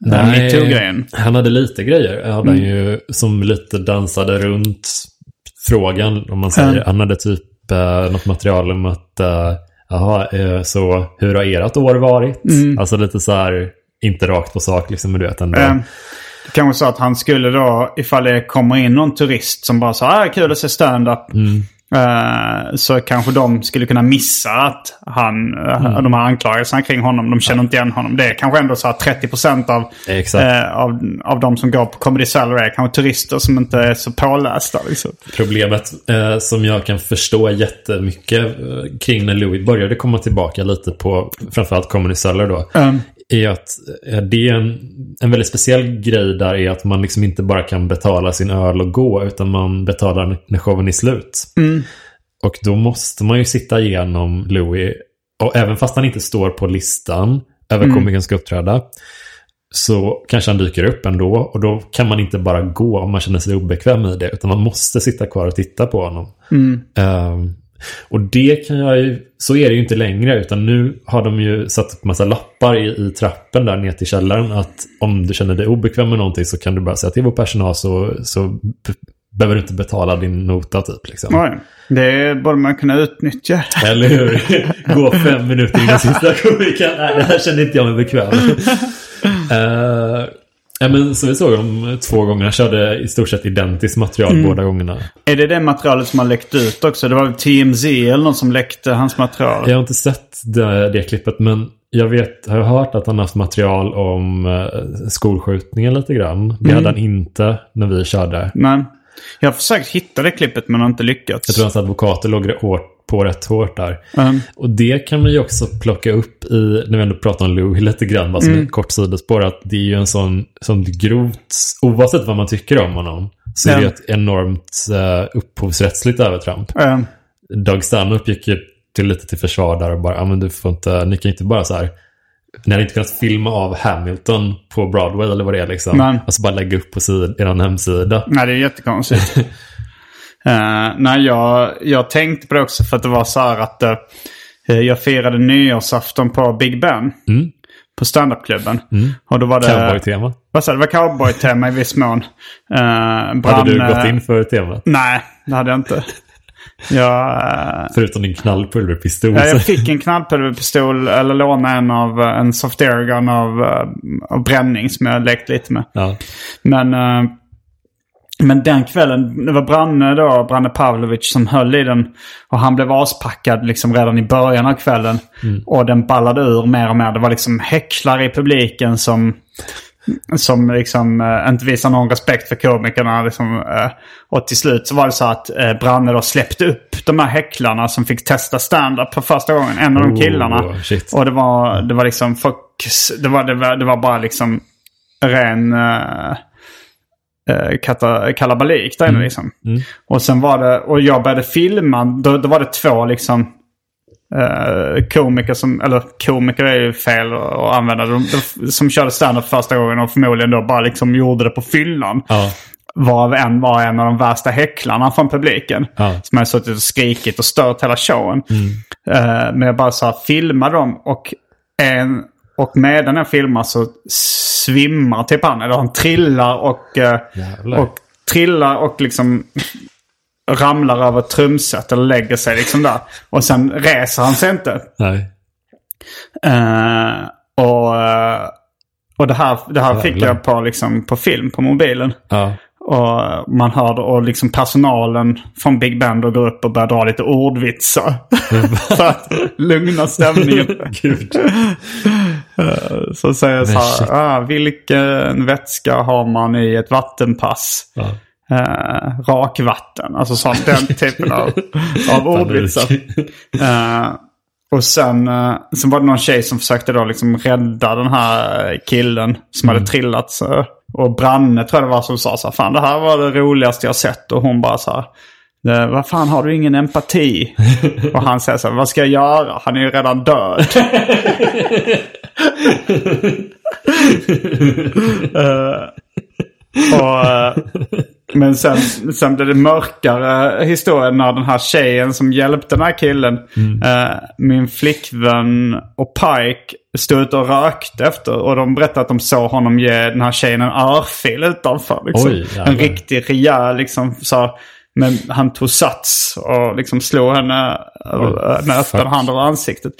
Nej, metoo-grejen. Han hade lite grejer. Han hade Mm. ju som lite dansade runt frågan. Om man säger. Mm. Han hade typ eh, något material om att eh, Jaha, eh, så hur har ert år varit? Mm. Alltså lite så här, inte rakt på sak liksom, men du vet ändå. Eh, Det kanske så att han skulle då, ifall det kommer in någon turist som bara sa ah, kul att se stand-up. Mm. Eh, så kanske de skulle kunna missa att han, eh, Mm. de här anklagelserna kring honom, de känner inte igen honom. Det är kanske ändå så att 30% av, eh, av, av de som går på Comedy Cellar är kanske turister som inte är så pålästa. Liksom. Problemet eh, som jag kan förstå jättemycket eh, kring när Louis började komma tillbaka lite på framförallt Comedy Cellar då. Mm. Är att eh, det är en, en väldigt speciell grej där är att man liksom inte bara kan betala sin öl och gå utan man betalar när showen är slut. Och då måste man ju sitta igenom Louis och även fast han inte står på listan över komikern ska uppträda så kanske han dyker upp ändå. Och då kan man inte bara gå om man känner sig obekväm i det. Utan man måste sitta kvar och titta på honom. Ehm, och det kan jag ju, så är det ju inte längre. Utan nu har de ju satt upp massa lappar i, i trappen där ner till källaren. Att om du känner dig obekväm med någonting så kan du bara säga till vår personal så, så behöver du inte betala din nota typ. Liksom. Oj. Det borde man kunna utnyttja. Eller hur? Gå fem minuter innan sista komikern. Nej, det här kände inte jag mig bekväm. uh, ja, men så vi såg dem två gånger. Han körde i stort sett identiskt material båda gångerna. Är det det materialet som har läckt ut också? Det var väl TMZ eller någon som läckte hans material? Jag har inte sett det, det klippet men jag vet, har hört att han haft material om uh, skolskjutningen lite grann. Det hade han inte när vi körde. Men jag har försökt hitta det klippet men har inte lyckats. Jag tror hans advokater låg hårt på rätt hårt där. Mm. Och det kan man ju också plocka upp i, när vi ändå pratar om Louis lite grann, bara som Mm. ett kort sidospår, att det är ju en sån, sån grovt, oavsett vad man tycker om honom, så är det ju ett enormt uh, upphovsrättsligt övertramp. Eh, Doug Stanhope gick ju till lite till försvar där och bara, ja men du får inte, ni kan inte bara så här, ni hade inte kunnat filma av Hamilton på Broadway eller vad det är liksom. Nej. Alltså bara lägga upp på sid, er hemsida. nej, det är jättekonstigt. uh, nej, jag, jag tänkte på det också för att det var så här att eh, jag firade nyårsafton på Big Ben. Mm. På standupklubben. Och då var det... Cowboy-tema. Vad sa du? Det var cowboy-tema i viss mån. Uh, Hade du gått in för temat? Nej, det hade jag inte. Jag, Förutom din knallpulverpistol. Ja, jag fick en knallpulverpistol, eller lånade en av en soft airgun av, eh, av bränning som jag lekt lite med. ja. Men, eh, men den kvällen, det var Branne då, Branne Pavlovic som höll i den. Och han blev aspackad liksom redan i början av kvällen. Och den ballade ur mer och mer. Det var liksom häcklare i publiken som, som liksom eh, inte visade någon respekt för komikerna. Liksom, eh, och till slut så var det så att eh, Branne då släppte upp de här häcklarna som fick testa stand-up för första gången. En av de Oh, killarna. shit. Och det var, det var liksom folk, det var, det var, det var bara liksom ren uh, kata, kalabalik där inne liksom. Och sen var det, och jag började filma, då, då var det två liksom eh, komiker som, eller komiker är ju fel att använda, de, de, som körde standup första gången och förmodligen då bara liksom gjorde det på fyllan. Ja. Varav en var en av de värsta häcklarna från publiken. Ja. Som hade suttit och skrikit och stört hela showen. Eh, men jag bara så här, filmar dem och, en, och medan jag filmar så svimmar typ han. Eller han trillar och, eh, och trillar och liksom ramlar över trumset eller lägger sig liksom där. Och sen reser han sig inte. Nej. Eh, och eh, och det här, det här fick jag på, liksom, på film på mobilen. Ja. Och man hörde och liksom personalen från Big Band då går upp och börjar dra lite ordvitsar. för att lugna stämningen. Gud. Eh, Så säger jag så här, ah, vilken vätska har man i ett vattenpass? Ja. Eh, rakvatten, alltså sånt, den typen av, av ordvitsar. Eh, och sen, eh, sen var det någon tjej som försökte då liksom rädda den här killen som hade trillat. Så, och Branne tror jag det var som sa så här, fan det här var det roligaste jag sett. Och hon bara så här, "Eh, vad fan har du ingen empati? och han säger så här, vad ska jag göra? Han är ju redan död. Eh, och, eh, men sen, sen blev det mörkare historien när den här tjejen som hjälpte den här killen, eh, min flickvän och Pike stod ute och rökte efter. Och de berättade att de såg honom ge den här tjejen en örfil utanför. Liksom. Oj, en riktig rejäl liksom. Så, men han tog sats och liksom slog henne Oj, med öppen hand över ansiktet.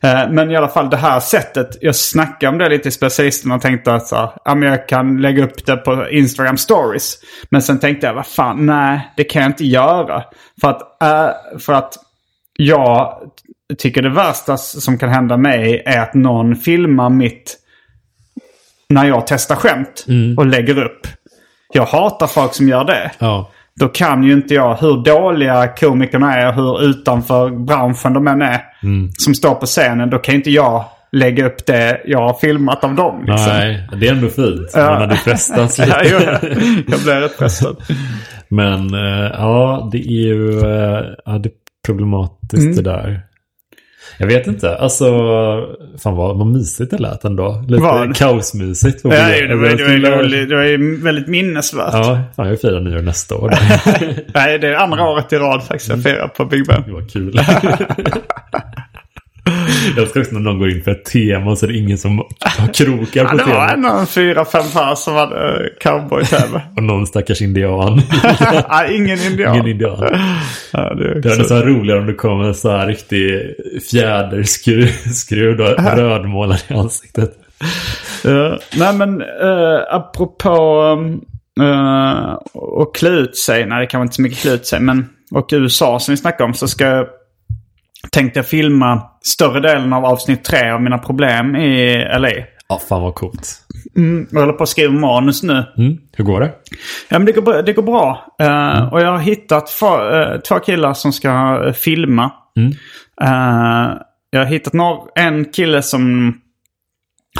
Eh, Men i alla fall det här sättet. Jag snackade om det lite i specialisten och tänkte att så här, ja, men jag kan lägga upp det på Instagram stories. Men sen tänkte jag, vad fan, nej, det kan jag inte göra. För att, eh, för att jag tycker det värsta som kan hända mig är att någon filmar mitt när jag testar skämt och lägger upp. Jag hatar folk som gör det. Ja. Då kan ju inte jag, hur dåliga komikerna är, hur utanför branschen de än är, som står på scenen, då kan inte jag lägga upp det jag har filmat av dem. Liksom. Nej, det är ändå fint. Man hade frestats Ja, lite. jag blev rätt frestad. Men eh, ja, det är ju eh, ja, det är problematiskt Mm. det där. Jag vet inte. Alltså, fan vad, vad mysigt det lät ändå. Lite Vad? kaosmysigt. Ja, det, var, det, var, det, var, det var ju väldigt minnesvärt. Ja, fan jag firar nyår nästa år. Nej, det är andra året i rad faktiskt jag firar på Big Ben. Det var kul. Jag ska också när någon går in för ett tema så är det ingen som har krokar Ja, på det var temat. ändå en fyra, fem pers som hade cowboy-tv. Och någon stackars indian. Nej, ingen indian. Ingen indian. Ja, det är Det är nästan roligare om det kommer en så här riktig fjäderskruv och rödmålad i ansiktet. Ja, nej men uh, apropå uh, att klä ut sig. Nej det kan vara inte så mycket klä ut sig. Men, och USA som vi snackade om så ska tänkte jag filma större delen av avsnitt tre av mina problem i LA. Ja, fan vad coolt. Jag håller på att skriva manus nu. Mm. Hur går det? Ja, men det går, det går bra. Eh, Och jag har hittat för, eh, två killar som ska eh, filma. Eh, jag har hittat några, en kille som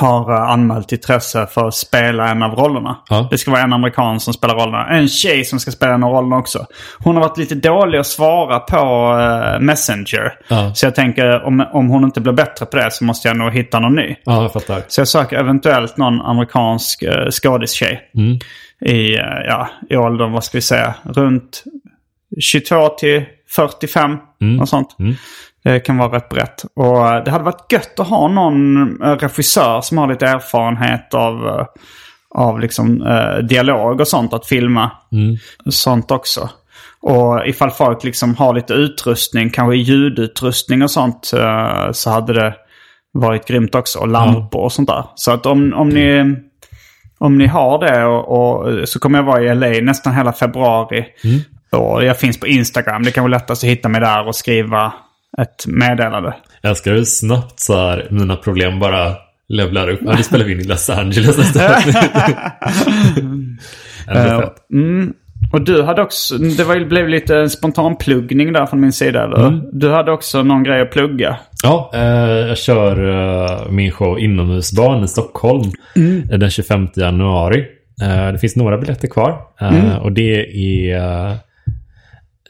har eh, anmält intresse för att spela en av rollerna. Ja. Det ska vara en amerikan som spelar rollerna. En tjej som ska spela en av rollerna också. Hon har varit lite dålig att svara på eh, Messenger. Ja. Så jag tänker om, om hon inte blir bättre på det så måste jag nog hitta någon ny. Ja, jag fattar. Så jag söker eventuellt någon amerikansk uh, skådistjej. I, eh, ja, I åldern, vad ska vi säga, runt 22 till 45. Något sånt. Det kan vara rätt brett. Och eh, det hade varit gött att ha någon eh, regissör som har lite erfarenhet av, eh, av liksom, eh, dialog och sånt att filma. Sånt också. Och ifall folk liksom har lite utrustning, kanske ljudutrustning och sånt, eh, så hade det varit grymt också. Och lampor och sånt där. Så att om, om ni... Om ni har det och, och så kommer jag vara i LA nästan hela februari. Och jag finns på Instagram. Det kan vara lättast att hitta mig där och skriva ett meddelande. Jag älskar hur snabbt så här, mina problem bara levlar upp. Ja, nu spelar vi in i Los Angeles nästa fett. Mm. Och du hade också, det var, blev lite en spontan pluggning där från min sida. Eller? Du hade också någon grej att plugga. Ja, eh, jag kör eh, min show Inomhusbarn i Stockholm eh, den 25 januari. Eh, det finns några biljetter kvar. Eh, Och det är...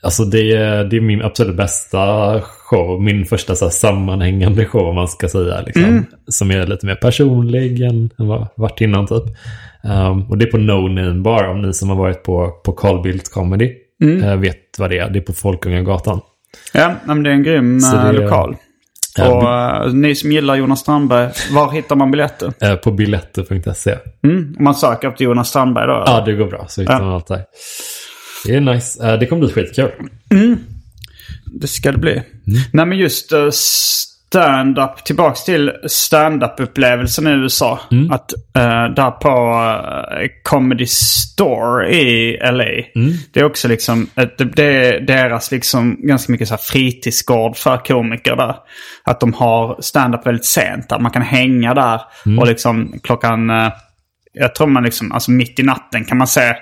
Alltså det är, det är min absolut bästa show. Min första så sammanhängande show om man ska säga. Liksom, Som är lite mer personlig än, än vad varit innan typ. Um, och det är på No Name Bar om ni som har varit på, på Carl Bildt Comedy eh, vet vad det är. Det är på Folkungagatan. Ja, men det är en grym eh, det- lokal. Och eh, ni som gillar Jonas Strandberg, var hittar man biljetter? På biletter.se. Mm, om man söker efter Jonas Strandberg då? Ja, det går bra. Så hittar man allt där. Det är nice. Eh, Det kommer bli skitkul. Det ska det bli. Nej men just uh, stand-up, tillbaks till stand-up-upplevelsen i USA. Att uh, där på uh, Comedy Store i LA. Det är också liksom, det- det är deras liksom ganska mycket så här fritidsgård för komiker där. Att de har stand-up väldigt sent där. Man kan hänga där och liksom klockan, uh, jag tror man liksom, alltså mitt i natten kan man se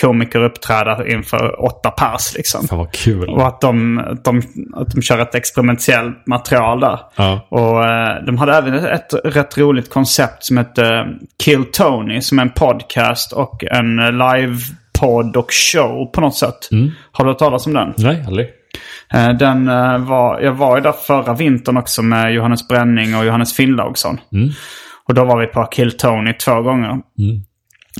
komiker uppträda inför åtta pers liksom. Fan vad kul. Och att de, att de, att de kör ett experimentellt material där. Ja. Och eh, de hade även ett rätt roligt koncept som hette Kill Tony. Som är en podcast och en eh, live-podd och show på något sätt. Har du hört talas om den? Nej, aldrig. Eh, Den eh, var, jag var ju där förra vintern också med Johannes Bränning och Johannes Finnlaugsson. Och då var vi på Kill Tony två gånger.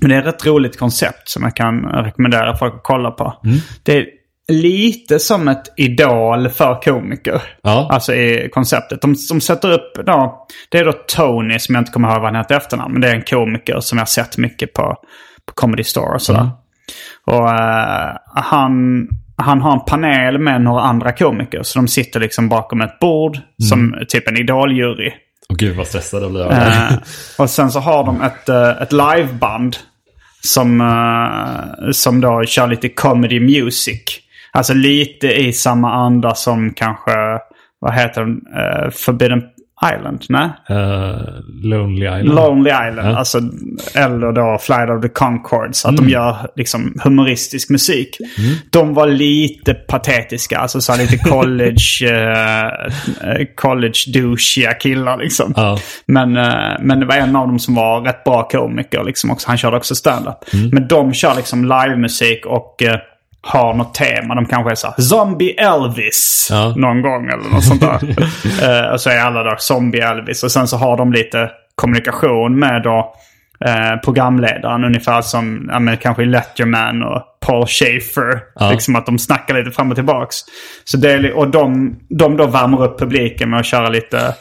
Men det är ett rätt roligt koncept som jag kan rekommendera folk att kolla på. Det är lite som ett idol för komiker. Ja. Alltså i konceptet. De, de sätter upp då, det är då Tony som jag inte kommer ihåg vad han heter efternamn. Men det är en komiker som jag har sett mycket på, på Comedy Store och sådär. Och eh, han, han har en panel med några andra komiker. Så de sitter liksom bakom ett bord som typ en idoljury. Och gud vad stressad jag blir. Eh, och sen så har de ett, eh, ett liveband som, eh, som då kör lite comedy music. Alltså lite i samma anda som kanske, vad heter den, Eh, Forbidden Island? Nej? Eh, Lonely Island. Lonely Island. Ja. Alltså, eller då Flight of the Conchords. Att de gör liksom humoristisk musik. De var lite patetiska. Alltså så lite college, eh, college douchiga killar liksom. Ja. Men, eh, men det var en av dem som var rätt bra komiker liksom också. Han körde också stand-up. Men de kör liksom livemusik och eh, har något tema. De kanske är så här, Zombie Elvis Ja. någon gång eller något sånt där. Eh, och så är alla då Zombie Elvis. Och sen så har de lite kommunikation med då eh, programledaren. Ungefär som ja, men kanske Letterman och Paul Schaefer. Ja. Liksom att de snackar lite fram och tillbaks. Så det är, och de, de då värmer upp publiken med att köra lite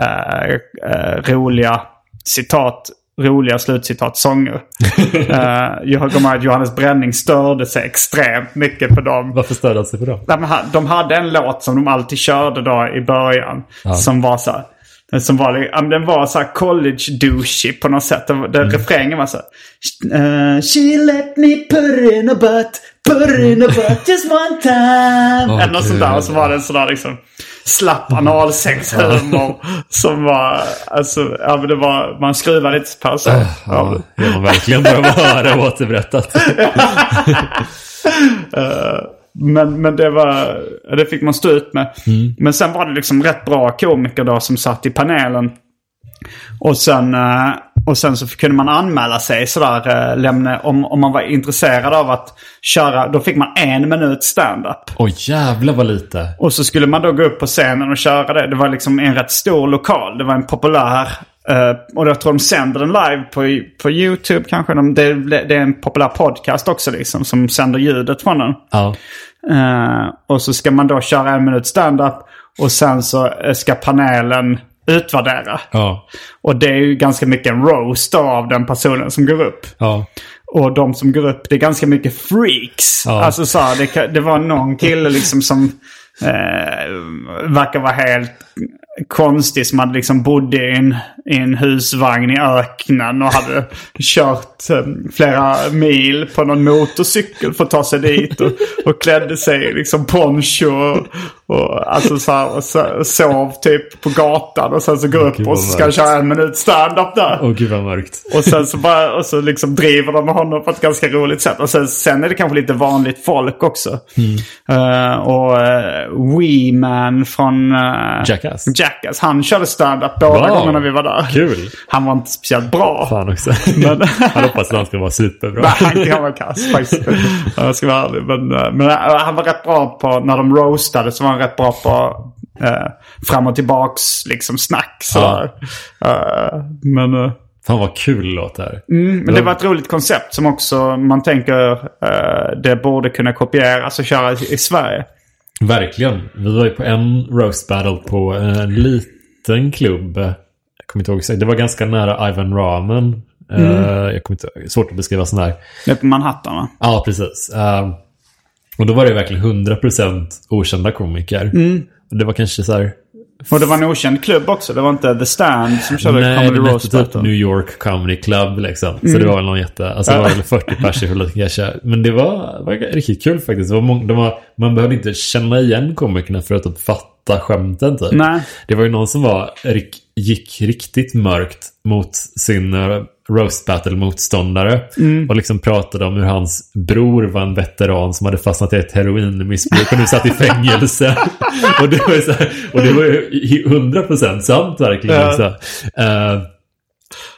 eh, roliga citat. Roliga slutcitat, sånger. uh, jag kommer ihåg att Johannes Bränning störde sig extremt mycket på dem. Varför störde han sig på dem? De hade en låt som de alltid körde då i början. Som var så här. Som var, ja, den var så här college douchey på något sätt. Den, den refrängen var så här. eh, She let me put in a butt, put in a butt just one time. Åh, Eller något sånt där. Och så var det en sån där liksom slapp analsexhumor. som var, alltså, ja det var, man skruvade lite på sig. Ja, det var verkligen att höra återberättat. Men, men det var, det fick man stå ut med. Men sen var det liksom rätt bra komiker då som satt i panelen. Och sen, eh, och sen så kunde man anmäla sig sådär, eh, lämna, om, om man var intresserad av att köra. Då fick man en minut stand-up. Oj jävlar vad lite. Och så skulle man då gå upp på scenen och köra det. Det var liksom en rätt stor lokal. Det var en populär... eh, och jag tror de sänder den live på, på YouTube kanske. De, det, det är en populär podcast också liksom som sänder ljudet från den. Ja. Eh, och så ska man då köra en minut stand-up. Och sen så ska panelen utvärdera. Ja. Och det är ju ganska mycket en roast av den personen som går upp. Ja. Och de som går upp, det är ganska mycket freaks. Ja. Alltså så här, det, det var någon kille liksom som eh, verkar vara helt konstig. Som hade liksom bodde i en, i en husvagn i öknen och hade kört eh, flera mil på någon motorcykel för att ta sig dit. Och, och klädde sig i liksom poncho och, och, alltså så här, och, så, och sov typ på gatan. Och sen så går upp Gud, och så ska han köra en minut stand-up där. Åh gud vad mörkt. Och sen så, bara, och så liksom driver de med honom på ett ganska roligt sätt. Och sen, sen är det kanske lite vanligt folk också. Eh, och uh, Wee Man från uh, Jackass. Jackass. Han körde stand-up båda Wow. gångerna vi var där. Kul. Han var inte speciellt bra. Fan också. Men- Han hoppas att han ska vara superbra. Nej, han kan vara kass faktiskt. Jag ska vara ärlig. Men, eh, men eh, han var rätt bra på, när de roastade så var han rätt bra på eh, fram och tillbaks liksom snack. Sådär. Eh, men... eh, Fan vad kul låt det här. Men det var ett roligt koncept som också man tänker eh, det borde kunna kopieras och köra i, i Sverige. Verkligen. Vi var ju på en roast battle på en liten klubb. Jag kommer inte ihåg. Det var ganska nära Ivan Ramen. Eh, jag kommer inte. Svårt att beskriva sån här. Det är på Manhattan va? Ja, precis. Eh, och då var det verkligen 100% okända komiker. Och det var kanske så här... Och det var en okänd klubb också. Det var inte The Stand som körde Nej, Comedy det Roast typ Battle. New York Comedy Club liksom. Så det var väl någon jätte... Alltså det var väl 40 pers i publiken kanske. Men det var, var riktigt kul faktiskt. Det var många, var, man behövde inte känna igen komikerna för att typ fatta skämten typ. Nej. Det var ju någon som var, gick riktigt mörkt mot sin uh, roast battle motståndare. Och liksom pratade om hur hans bror var en veteran som hade fastnat i ett heroinmissbruk och nu satt i fängelse. och, det var ju så här, och det var ju i- 100% sant verkligen. Ja. Så. Eh,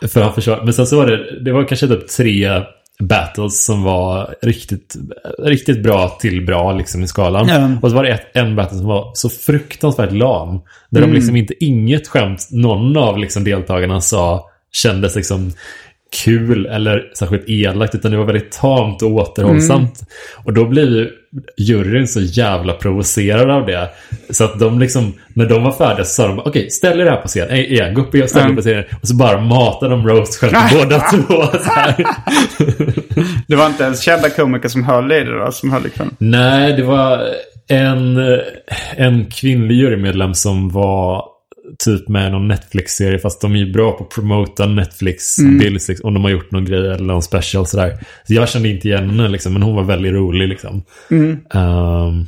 för han försvar- Men sen så var det, det var kanske typ tre battles som var riktigt, riktigt bra till bra liksom i skalan. Ja. Och så var det ett, en battle som var så fruktansvärt lam. Där de liksom inte, inget skämt någon av liksom deltagarna sa kändes liksom kul eller särskilt elakt utan det var väldigt tamt och återhållsamt. Och då blir ju juryn så jävla provocerad av det. Så att de liksom, när de var färdiga så sa de okej, ställ er här på scen. Eh, Igen, gå upp och ställ er Mm. på scenen. Och så bara matade de roast själv båda två. Det var inte ens kända komiker som höll i det då, som höll i kvällen. Nej, det var en, en kvinnlig jurymedlem som var typ med någon Netflix-serie. Fast de är ju bra på att promota Netflix-bilds. Liksom, om de har gjort någon grej eller någon special sådär. Så jag kände inte igen henne liksom, men hon var väldigt rolig liksom. Ehm,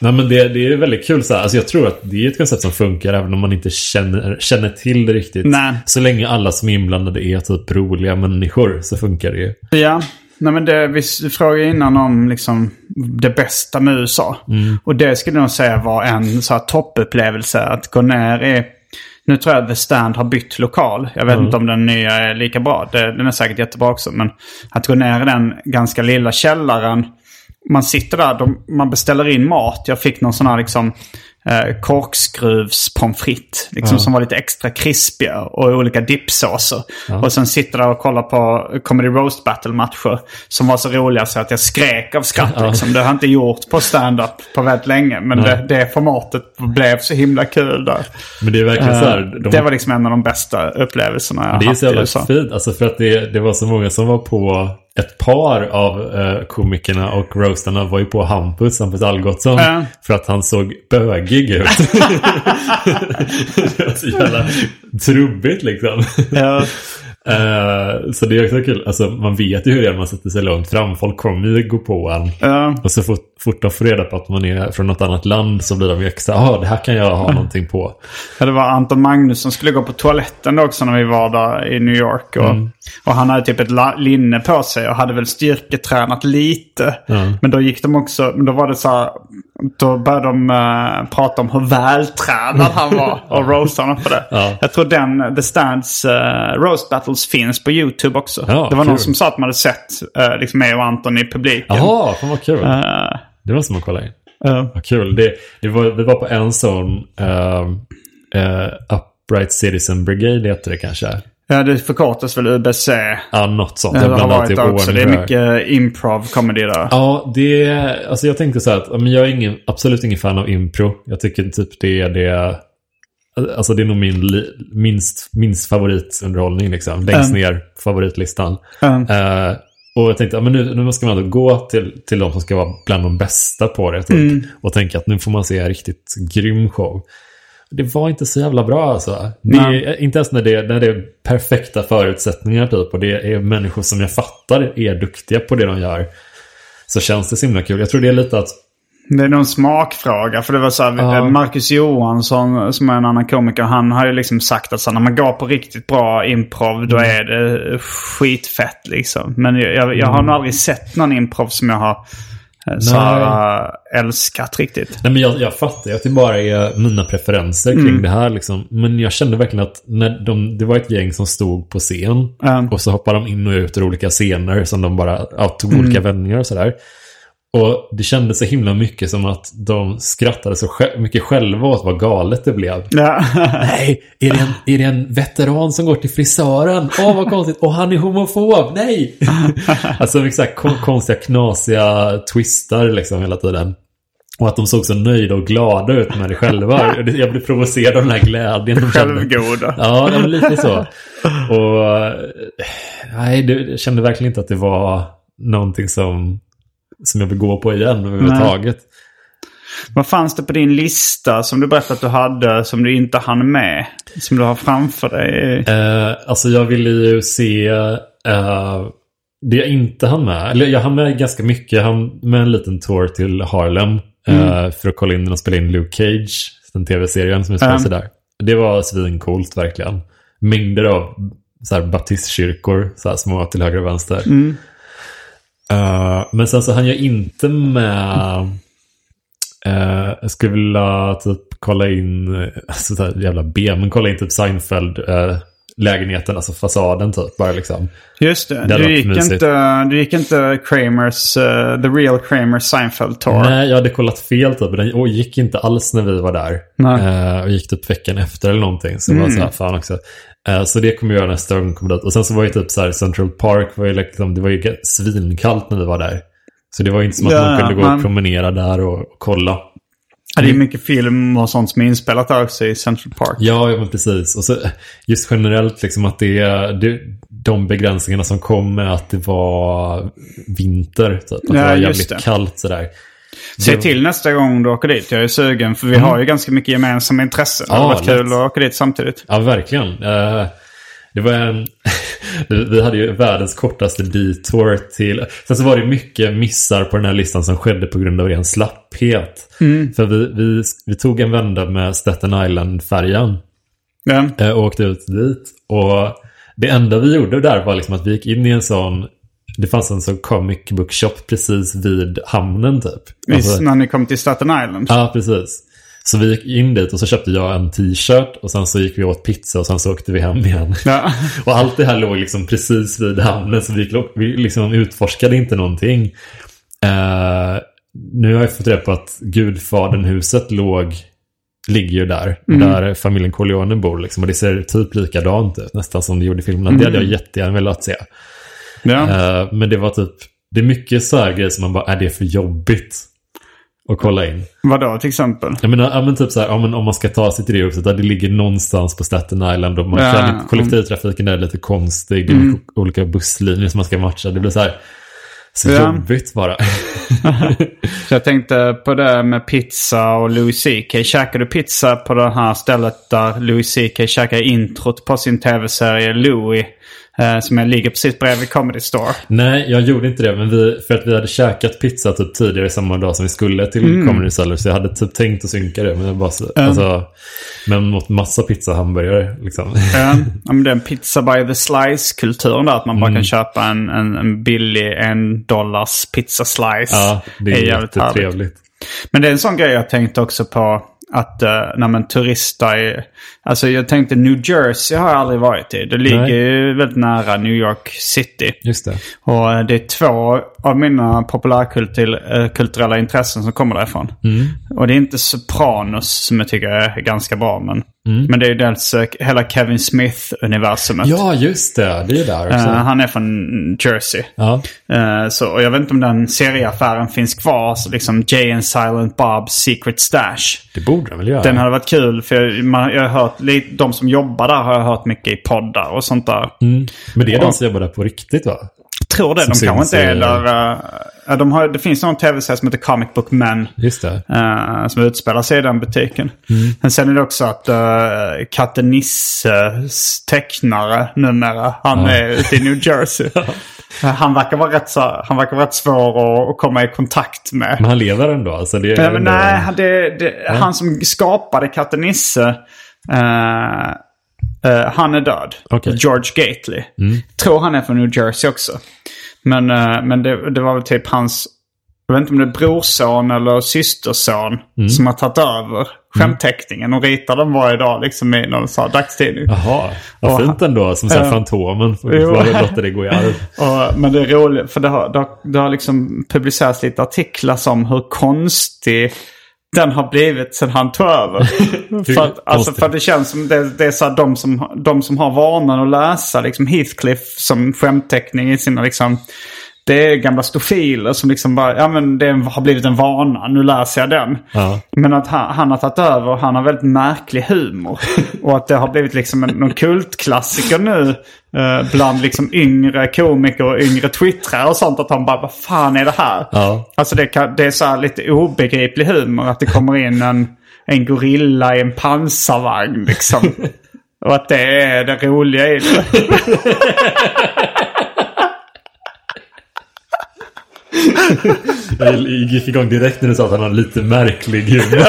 nej men det, det är väldigt kul så. Alltså jag tror att det är ett koncept som funkar även om man inte känner, känner till det riktigt. Nej. Så länge alla som är inblandade är typ roliga människor så funkar det ju. Ja, nej men det, vi frågade innan om liksom det bästa med USA. Och det skulle jag säga var en så här toppupplevelse att gå ner i... Nu tror jag att The Stand har bytt lokal. Jag vet inte om den nya är lika bra. Den är säkert jättebra också. Men att gå ner i den ganska lilla källaren man sitter där, de, man beställer in mat. Jag fick någon sån här liksom eh, korkskruvs pommes frites. Liksom, Som var lite extra krispiga och olika dippsåser. Och sen sitter där och kollar på Comedy Roast Battle-matcher. Som var så roliga så att jag skrek av skratt. Liksom. Det har jag inte gjort på stand-up på väldigt länge. Men det, det formatet blev så himla kul där. Men det är verkligen så här. Eh, de- Det var liksom en av de bästa upplevelserna jag Det är haft så jävla fint. Alltså för att det, det var så många som var på ett par av eh, komikerna och roastarna var ju på Hampus, Hampus Algotsson. Ja. För att han såg bögig ut. det var så jävla trubbigt liksom. Ja. Eh, så det är också kul. Alltså man vet ju hur det är när man sätter sig långt fram. Folk kommer ju gå på en. Ja. Och så fort, fort de får reda på att man är från något annat land så blir de ju extra, ja det här kan jag ha någonting på. Ja, det var Anton Magnus som skulle gå på toaletten också när vi var där i New York. Och, Mm. Och han hade typ ett linne på sig och hade väl styrketränat lite. Men då gick de också, men då var det så här, då började de eh, prata om hur vältränad han var och roasta honom för det. Ja. Jag tror den, The Stands eh, Roast Battles finns på YouTube också. Ja, det var någon kul. som sa att man hade sett uh, liksom mig och Anton i publiken. Jaha, fan vad kul. Eh, Det måste man kolla in. eh, Vad kul. Det, det var, vi var på en sån uh, uh, Upright Citizen Brigade heter det kanske. Ja, det förkortas väl UBC. Ja, något sånt. Det Jag blandar typ också. Det är mycket improv comedy där. Ja, det alltså jag tänkte så här att men jag är ingen, absolut ingen fan av impro. Jag tycker typ det är det, alltså det är nog min minst, minst favoritunderhållning liksom. Längst Mm. ner på favoritlistan. Mm. Eh, och jag tänkte, ja, men nu, nu ska man gå till, till de som ska vara bland de bästa på det. Typ, Mm. Och tänka att nu får man se en riktigt grym show. Det var inte så jävla bra alltså. Är, inte ens när det, när det är perfekta förutsättningar typ. Och det är människor som jag fattar är duktiga på det de gör. Så känns det så himla kul. Jag tror det är lite att Det är någon smakfråga. För det var så här, Ja. Marcus Johansson som är en annan komiker. Han har ju liksom sagt att så när man går på riktigt bra improv då Mm. är det skitfett liksom. Men jag, jag, jag har nog aldrig sett någon improv som jag har så här, äh, älskat riktigt. Nej, men jag, jag fattar ju att det bara är mina preferenser kring Mm. det här. Liksom. Men jag kände verkligen att när de, det var ett gäng som stod på scen. Mm. Och så hoppade de in och ut ur olika scener som de bara ja, tog Mm. olika vändningar och sådär. Och det kändes så himla mycket som att de skrattade så mycket själva åt vad galet det blev. Ja. Nej, är det, en, är det en veteran som går till frisören? Åh, vad konstigt. Och han är homofob. Nej! alltså, mycket så här kon- konstiga, knasiga twistar liksom hela tiden. Och att de såg så nöjda och glada ut med det själva. Jag blev provocerad av den här glädjen de. Självgoda. Ja, det var lite så. Och eh, nej, det, jag kände verkligen inte att det var någonting som, som jag vill gå på igen överhuvudtaget. Vad fanns det på din lista som du berättade att du hade som du inte hann med? Som du har framför dig? Eh, alltså jag ville ju se eh, det jag inte hann med. Eller jag hann med ganska mycket. Jag hann med en liten tour till Harlem. eh, för att kolla in och spela in Luke Cage. Den tv-serien som utspelar sig där. Det var svincoolt verkligen. Mängder av så här, baptistkyrkor. Så här, små till höger och vänster. Eh, men sen så hann jag inte med... eh, jag skulle vilja typ kolla in, eh, alltså så jävla B, men kolla in typ Seinfeld eh, lägenheten, alltså fasaden typ. Bara liksom. Just det. hade Du gick, mysigt. inte, du gick inte Kramers, eh, The Real Kramer Seinfeld Tour? Nej, jag hade kollat fel typ. Den och gick inte alls när vi var där. Nej. Mm. Eh, och gick typ veckan efter eller någonting. Så det var så här, fan också. Eh, så det kommer jag göra nästa gång jag kommer dit. Och sen så var ju typ så här, Central Park, var ju liksom, det var ju svinkallt när vi var där. Så det var ju inte som att Ja, man kunde gå man- och promenera där och, och kolla. Ja, det är mycket film och sånt som är inspelat där också i Central Park. Ja, men precis. Och så just generellt liksom att det är det, de begränsningarna som kom med att det var vinter. Typ. Att det Ja, var just jävligt det. kallt sådär. Se Det- till nästa gång du åker dit. Jag är sugen för vi har ju ganska mycket gemensamma intressen. Det Ja, hade varit kul lätt. att åka dit samtidigt. Ja, verkligen. Eh, det var en... vi hade ju världens kortaste detour till... Sen så var det mycket missar på den här listan som skedde på grund av ren slapphet. För vi, vi, vi tog en vända med Staten Island-färjan Ja. eh, och åkte ut dit. Och det enda vi gjorde där var liksom att vi gick in i en sån... Det fanns en sån comic book shop precis vid hamnen typ. Visst, Alltså- när ni kom till Staten Island. Ja, precis. Så vi gick in dit och så köpte jag en t-shirt och sen så gick vi åt pizza och sen så åkte vi hem igen. Ja. Och allt det här låg liksom precis vid hamnen så vi, vi liksom utforskade inte någonting. Eh, nu har jag fått reda på att Gudfadern-huset låg, ligger ju där. Där familjen Corleone bor liksom. Och det ser typ likadant ut. Nästan som det gjorde i filmerna. Det hade jag jättegärna velat se. Ja. Eh, men det var typ, det är mycket så här grejer som man bara, är det för jobbigt? Att kolla in. Vadå till exempel? Jag menar, ja, men typ så här, ja, men om man ska ta sig till det huset, där det ligger någonstans på Staten Island och man Ja, känner mm. kollektivtrafiken där är lite konstig. Det är mycket olika busslinjer som man ska matcha. Det blir så här, så Ja. jobbigt bara. Så jag tänkte på det med pizza och Louis CK. Käkar du pizza på det här stället där Louis CK käkar introt på sin tv-serie Louis? Eh, som ligger precis bredvid Comedy Store. Nej, jag gjorde inte det. Men vi, för att vi hade käkat pizza typ tidigare samma dag som vi skulle till Mm. Comedy Cellar. Så jag hade typ tänkt att synka det. Men jag bara så, alltså, men mot massa pizza hamburgare liksom. Ja, ja, men den pizza by the slice-kulturen där. Att man bara kan köpa en, en, en billig en dollars pizza slice. ja, det är, jävligt härligt. jättetrevligt. Men det är en sån grej jag tänkte också på. Att uh, när man turistar i... Alltså jag tänkte New Jersey har jag aldrig varit i. Det ligger Nej. ju väldigt nära New York City. Just det. Och eh, det är två av mina populärkulturella intressen som kommer därifrån. Mm. Och det är inte Sopranos som jag tycker är ganska bra. Men, Mm. men det är ju dels eh, hela Kevin Smith-universumet. Ja, just det. Det är där också. Eh, han är från Jersey. ja. Eh, så, och jag vet inte om den serieaffären finns kvar. Så liksom Jay and Silent Bob's Secret Stash. Det borde den väl göra. Den hade varit kul för jag, man, jag har hört, lite- de som jobbar där har jag hört mycket i poddar och sånt där. Mm. Men det är Ja. de som jobbar där på riktigt va? Tror det, Som de kanske inte är där. eh, de har, det finns någon tv-serie som heter Comic Book Men. Just det. eh, som utspelar sig i den butiken. Men sen är det också att uh, Katte Nisses tecknare numera, han är ute i New Jersey. han, verkar vara rätt, han verkar vara rätt svår att, att komma i kontakt med. Men han lever ändå alltså? Det är men ändå- nej, han- det, det, han som skapade Katte Nisse, eh, han är död. Okej. George Gately. Tror han är från New Jersey också. Men, eh, men det, det var väl typ hans, jag vet inte om det är brorson eller systerson som har tagit över skämtteckningen och ritar den varje dag liksom i någon här dagstidning. Jaha, vad Och fint ändå. Som såhär Ja. Fantomen. Låta det gå i arv. Och, men det är roligt för det har, det, har, det har liksom publicerats lite artiklar som hur konstig den har blivit sen han tog över. för, att, alltså, för det känns som det, det är så de, som, de som har vanan att läsa liksom Heathcliff som skämtteckning i sina liksom det är gamla stofiler som liksom bara, ja men det har blivit en vana, nu läser jag den. Ja. Men att han, han har tagit över han har väldigt märklig humor. och att det har blivit liksom en, någon kultklassiker nu eh, bland liksom yngre komiker och yngre twittrare och sånt. Att han bara, vad fan är det här? Ja. Alltså det, kan, det är så här lite obegriplig humor. Att det kommer in en, en gorilla i en pansarvagn liksom. och att det är det roliga i det. Jag gick igång direkt när du sa att han har lite märklig humor.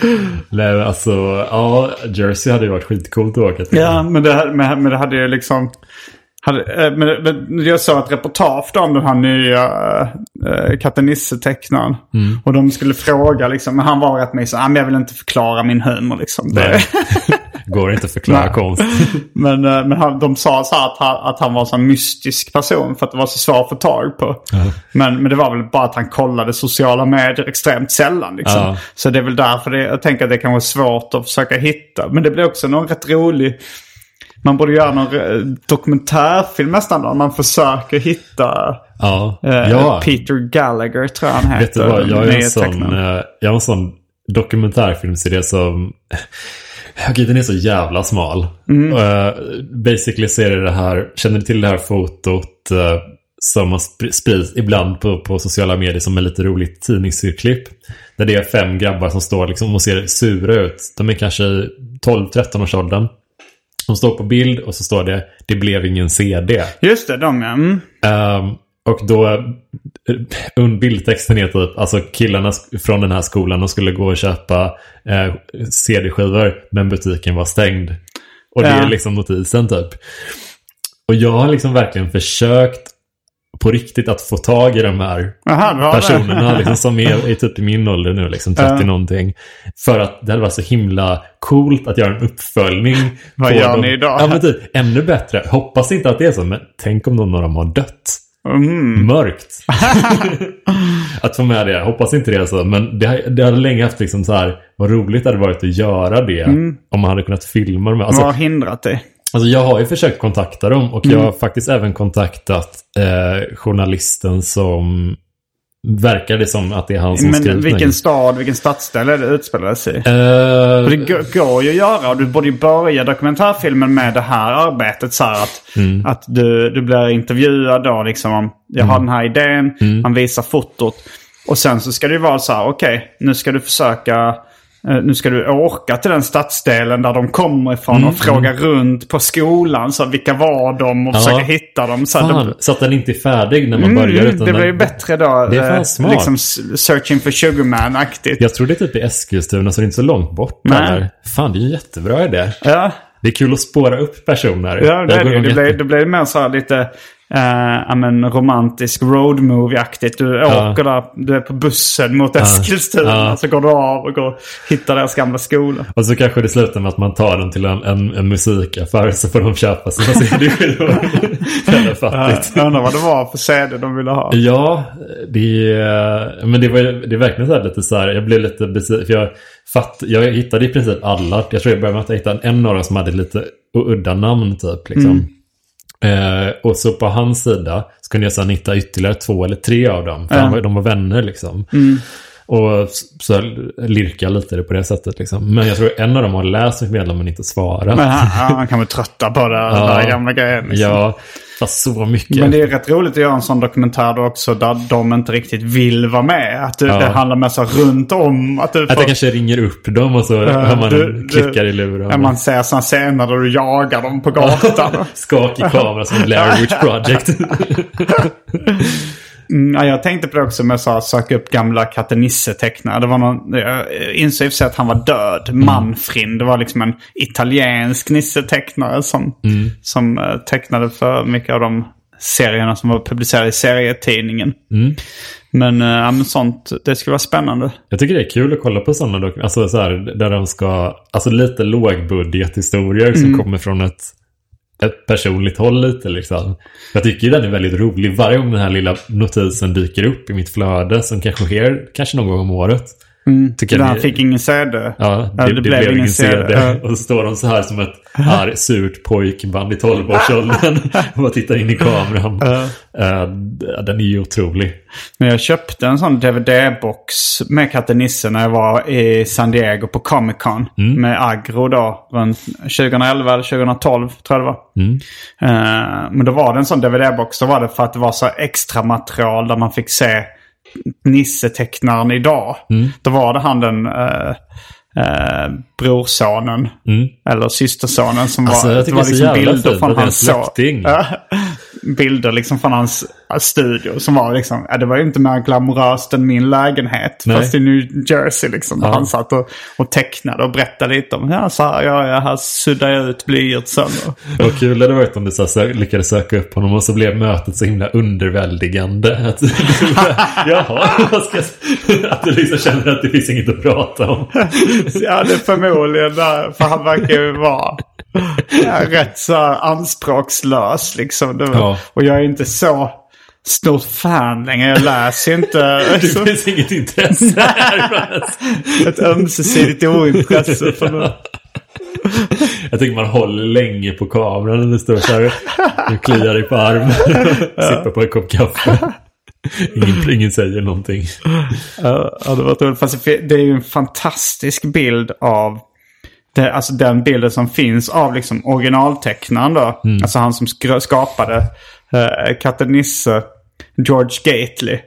Nej, men alltså, ja, Jersey hade ju varit skitcoolt att åka till. Ja, men det, men, men det hade ju liksom... Hade, eh, men, jag såg ett reportage om den här nya äh, Katte Nisse-tecknaren. Och de skulle fråga liksom, men han var rätt så ah, men jag vill inte förklara min humor liksom. Det. Går inte att förklara konst. men eh, men han, de sa så att han, att han var en sån mystisk person för att det var så svårt att få tag på. Men, men det var väl bara att han kollade sociala medier extremt sällan. Liksom. Ja. Så det är väl därför det, jag tänker att det kan vara svårt att försöka hitta. Men det blir också någon rätt rolig... Man borde göra någon eh, dokumentärfilm nästan där man försöker hitta Ja. eh, ja. Peter Gallagher tror jag han heter. Vet du vad, jag är en sån, jag har en sån dokumentärfilmserie som... Okej, den är så jävla smal. Mm. Uh, basically så är det det här, känner du till det här fotot eh, som sprids ibland på, på sociala medier som är lite roligt tidningsurklipp. Där det är fem grabbar som står liksom och ser sura ut. De är kanske i 12-13 års åldern. De står på bild och så står det Det blev ingen CD. Just det, de ja. Mm. Ehm, och då, eh, bildtexten är typ, alltså killarna från den här skolan, de skulle gå och köpa eh, CD-skivor, men butiken var stängd. Och det Ja. är liksom notisen typ. Och jag har liksom verkligen försökt på riktigt att få tag i de här Aha, personerna liksom, som är, är typ i min ålder nu, liksom 30 Ja. någonting. För att det hade varit så himla coolt att göra en uppföljning. Vad gör dem. ni idag? Ja, men typ, ännu bättre. Hoppas inte att det är så, men tänk om någon av dem har dött. Mm. Mörkt. att få med det. Hoppas inte det är så. Men det, det hade länge haft liksom så här. Vad roligt det hade varit att göra det. Om man hade kunnat filma dem. Alltså, Vad har hindrat dig? Alltså jag har ju försökt kontakta dem och Mm. jag har faktiskt även kontaktat eh, journalisten som verkade som att det är han som skrivit Men vilken stad, vilken stadsdel är det utspelar sig i? För det går- ju att göra du borde ju börja dokumentärfilmen med det här arbetet. Så här att, Mm. att du, du blir intervjuad då liksom om jag Mm. har den här idén, man visar fotot. Och sen så ska det ju vara så här, okej, nu ska du försöka, nu ska du åka till den stadsdelen där de kommer ifrån Mm, och fråga runt på skolan. Så vilka var de och Ja. försöka hitta dem. Så fan, det- så att den inte är färdig när man börjar. Mm, Utan det blir ju bättre då. Det är eh, smart. Liksom Searching for Sugarman-aktigt. Jag tror det är typ i Eskilstuna så det är inte så långt bort. Nej. Fan, det är en jättebra idé. Ja. Det är kul att spåra upp personer. Ja, det, det, igång det, blir, det blir mer så här lite eh, men romantisk road movie-aktigt. Du Ja. åker där, du är på bussen mot Eskilstuna. Ja. Så går du av och går, hittar deras gamla skola. Och så kanske det slutar med att man tar dem till en, en, en musikaffär så får de köpa sina CD-skivor. Jävla fattigt. Jag undrar vad det var för CD de ville ha. Ja, det men det var det är verkligen så här lite så här, jag blev lite besviken. För jag, fatt, jag hittade i princip alla. Jag tror jag började med att jag hittade en av dem som hade lite udda namn typ. Liksom. Eh, och så på hans sida så kunde jag sedan hitta ytterligare två eller tre av dem. För Ja. han de var vänner liksom. Och så, jag lite på det sättet liksom. Men jag tror en av dem har läst mitt meddelande men inte svarat. Men han, han kan vara trötta på det, den där gamla grejen. Liksom. Ja, fast så mycket. Men det är rätt roligt att göra en sån dokumentär då också där de inte riktigt vill vara med. Att det, Ja. det handlar mest runt om. Att du Att jag kanske ringer upp dem och så hör man du- en du- klickar i luren. Ja, man ser sådana scener där du jagar dem på gatan. Skakig kamera som Blair Witch Project. Mm, ja, jag tänkte på det också med att söka upp gamla Katte Nisse-tecknare. Det var någon, jag insåg i och för sig att han var död. Mm. Manfrin. Det var liksom en italiensk Nisse-tecknare som, Mm. som eh, tecknade för mycket av de serierna som var publicerade i serietidningen. Mm. Men, ja, men sånt, det skulle vara spännande. Jag tycker det är kul att kolla på sådana dokumentärer. Alltså så här, där de ska... Alltså lite lågbudgethistorier som kommer från ett personligt håll lite liksom. Jag tycker den är väldigt rolig. Varje gång den här lilla notisen dyker upp i mitt flöde som kanske sker kanske någon gång om året. Tycker Där jag han det- fick ingen CD. Ja, det, Ja, det, blev ingen CD. Ja. Och så står de så här som ett arg, surt pojkband i 12-årsåldern och bara tittar in i kameran. Eh, den är ju otrolig. Men jag köpte en sån DVD-box med Katte Nisse när jag var i San Diego på Comic Con. Med Agro då, runt 2011 eller 2012 tror jag det var. Eh, men då var det en sån DVD-box. Då var det för att det var så extra material där man fick se Nisse-tecknaren idag. Då var det han den eh, eh, brorsonen. Eller systersonen som Alltså, var, var det är så jävla bilder fint från det en hans son. släkting. Ja, bilder liksom från hans studio som var liksom, ja, det var ju inte mer glamoröst än min lägenhet. Nej. Fast i New Jersey liksom. Där Ja. han satt och, och tecknade och berättade lite om, ja så här gör jag, här suddar jag ut blyertsen. Vad kul det hade varit om du så här, lyckades söka upp honom och så blev mötet så himla underväldigande. Att, Jaha, vad ska jag... Att du liksom känner att det finns inget att prata om. Ja, det är förmodligen där, för han verkar ju vara ja, rätt så anspråkslös liksom. Var, Ja. Och jag är inte så stort fan längre. Jag läser inte Det finns inget intresse här. ett ömsesidigt ointresse för det. Jag tycker man håller länge på kameran när det står så här. Du kliar dig på armen. Sippar på en kopp kaffe. Ingen, ingen säger någonting. Ja, det var roligt. Fast det det är ju en fantastisk bild av det, alltså den bilden som finns av liksom originaltecknaren då. Alltså han som skapade uh, Katte Nisse, George Gately.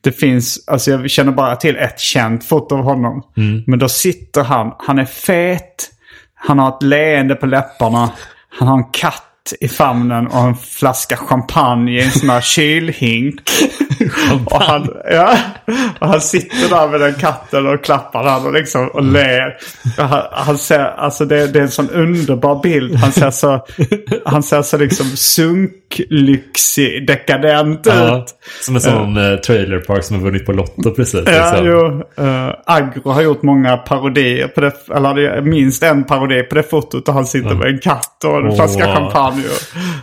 Det finns, alltså jag känner bara till ett känt foto av honom. Men då sitter han, han är fet, han har ett leende på läpparna, han har en katt i famnen och en flaska champagne i en sån här kylhink. och, han, ja, och han sitter där med den katten och klappar den och, liksom, och ler. Och Han, han ser, alltså det, det är en sån underbar bild. Han ser så, han ser så liksom sunk, lyxig, dekadent Ja, ut. som en sån uh. trailerpark som har vunnit på Lotto precis. Ja, liksom. jo. Uh, Agro har gjort många parodier på det. Eller minst en parodi på det fotot och han sitter med en katt och en Åh. flaska champagne.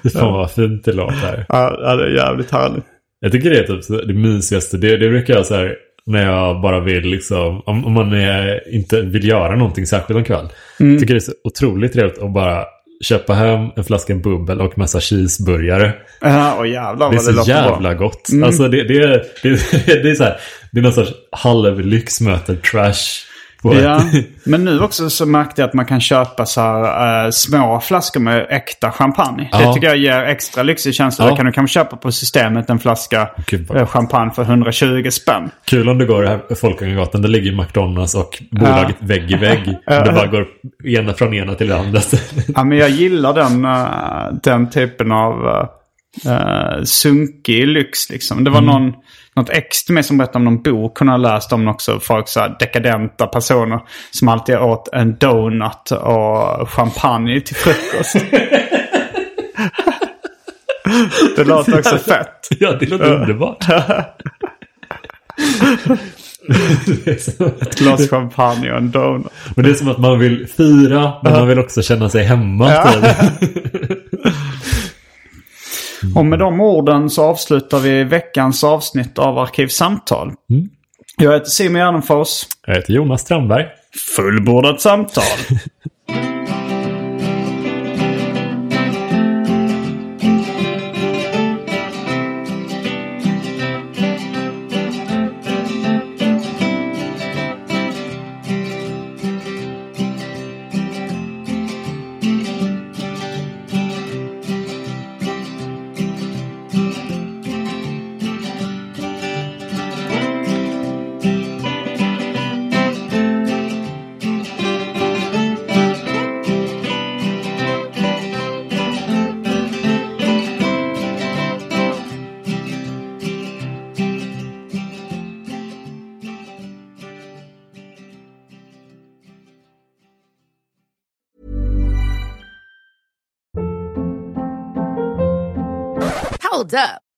Och, Fan vad fint det låter. här. ja, det är jävligt härligt. Jag tycker det är typ det mysigaste. Det, det brukar jag så här när jag bara vill liksom, om, om man är, inte vill göra någonting särskilt en kväll. Mm. Tycker det är så otroligt trevligt att bara köpa hem en flaska bubbel och massa cheeseburgare. Ja, och jävlar Det är det så jävla bra. Mm. gott. Alltså det, det, det, det är så här, det är någon sorts halvlyx möter trash. Ja, men nu också så märkte jag att man kan köpa så här, eh, små flaskor med äkta champagne. Det Ja. tycker jag ger extra lyxig känsla. Ja. Där kan du kanske köpa på systemet en flaska eh, champagne för 120 spänn. Kul om du går här Folkungagatan. Där ligger McDonalds och bolaget vägg i vägg. Det bara går ena från ena till det andra. Ja, men jag gillar den, eh, den typen av uh, sunkig lyx. Liksom. Det var Mm. någon, något ex till mig som berättade om någon bok. Hon har läst om också. Folk så här dekadenta personer som alltid åt en donut och champagne till frukost. det låter också fett. ja, det låter underbart. Ett glas champagne och en donut. men det är som att man vill fira, men man vill också känna sig hemma. Och med de orden så avslutar vi veckans avsnitt av Arkivsamtal. Jag heter Simon Gärdenfors. Jag heter Jonas Strandberg. Fullbordat samtal.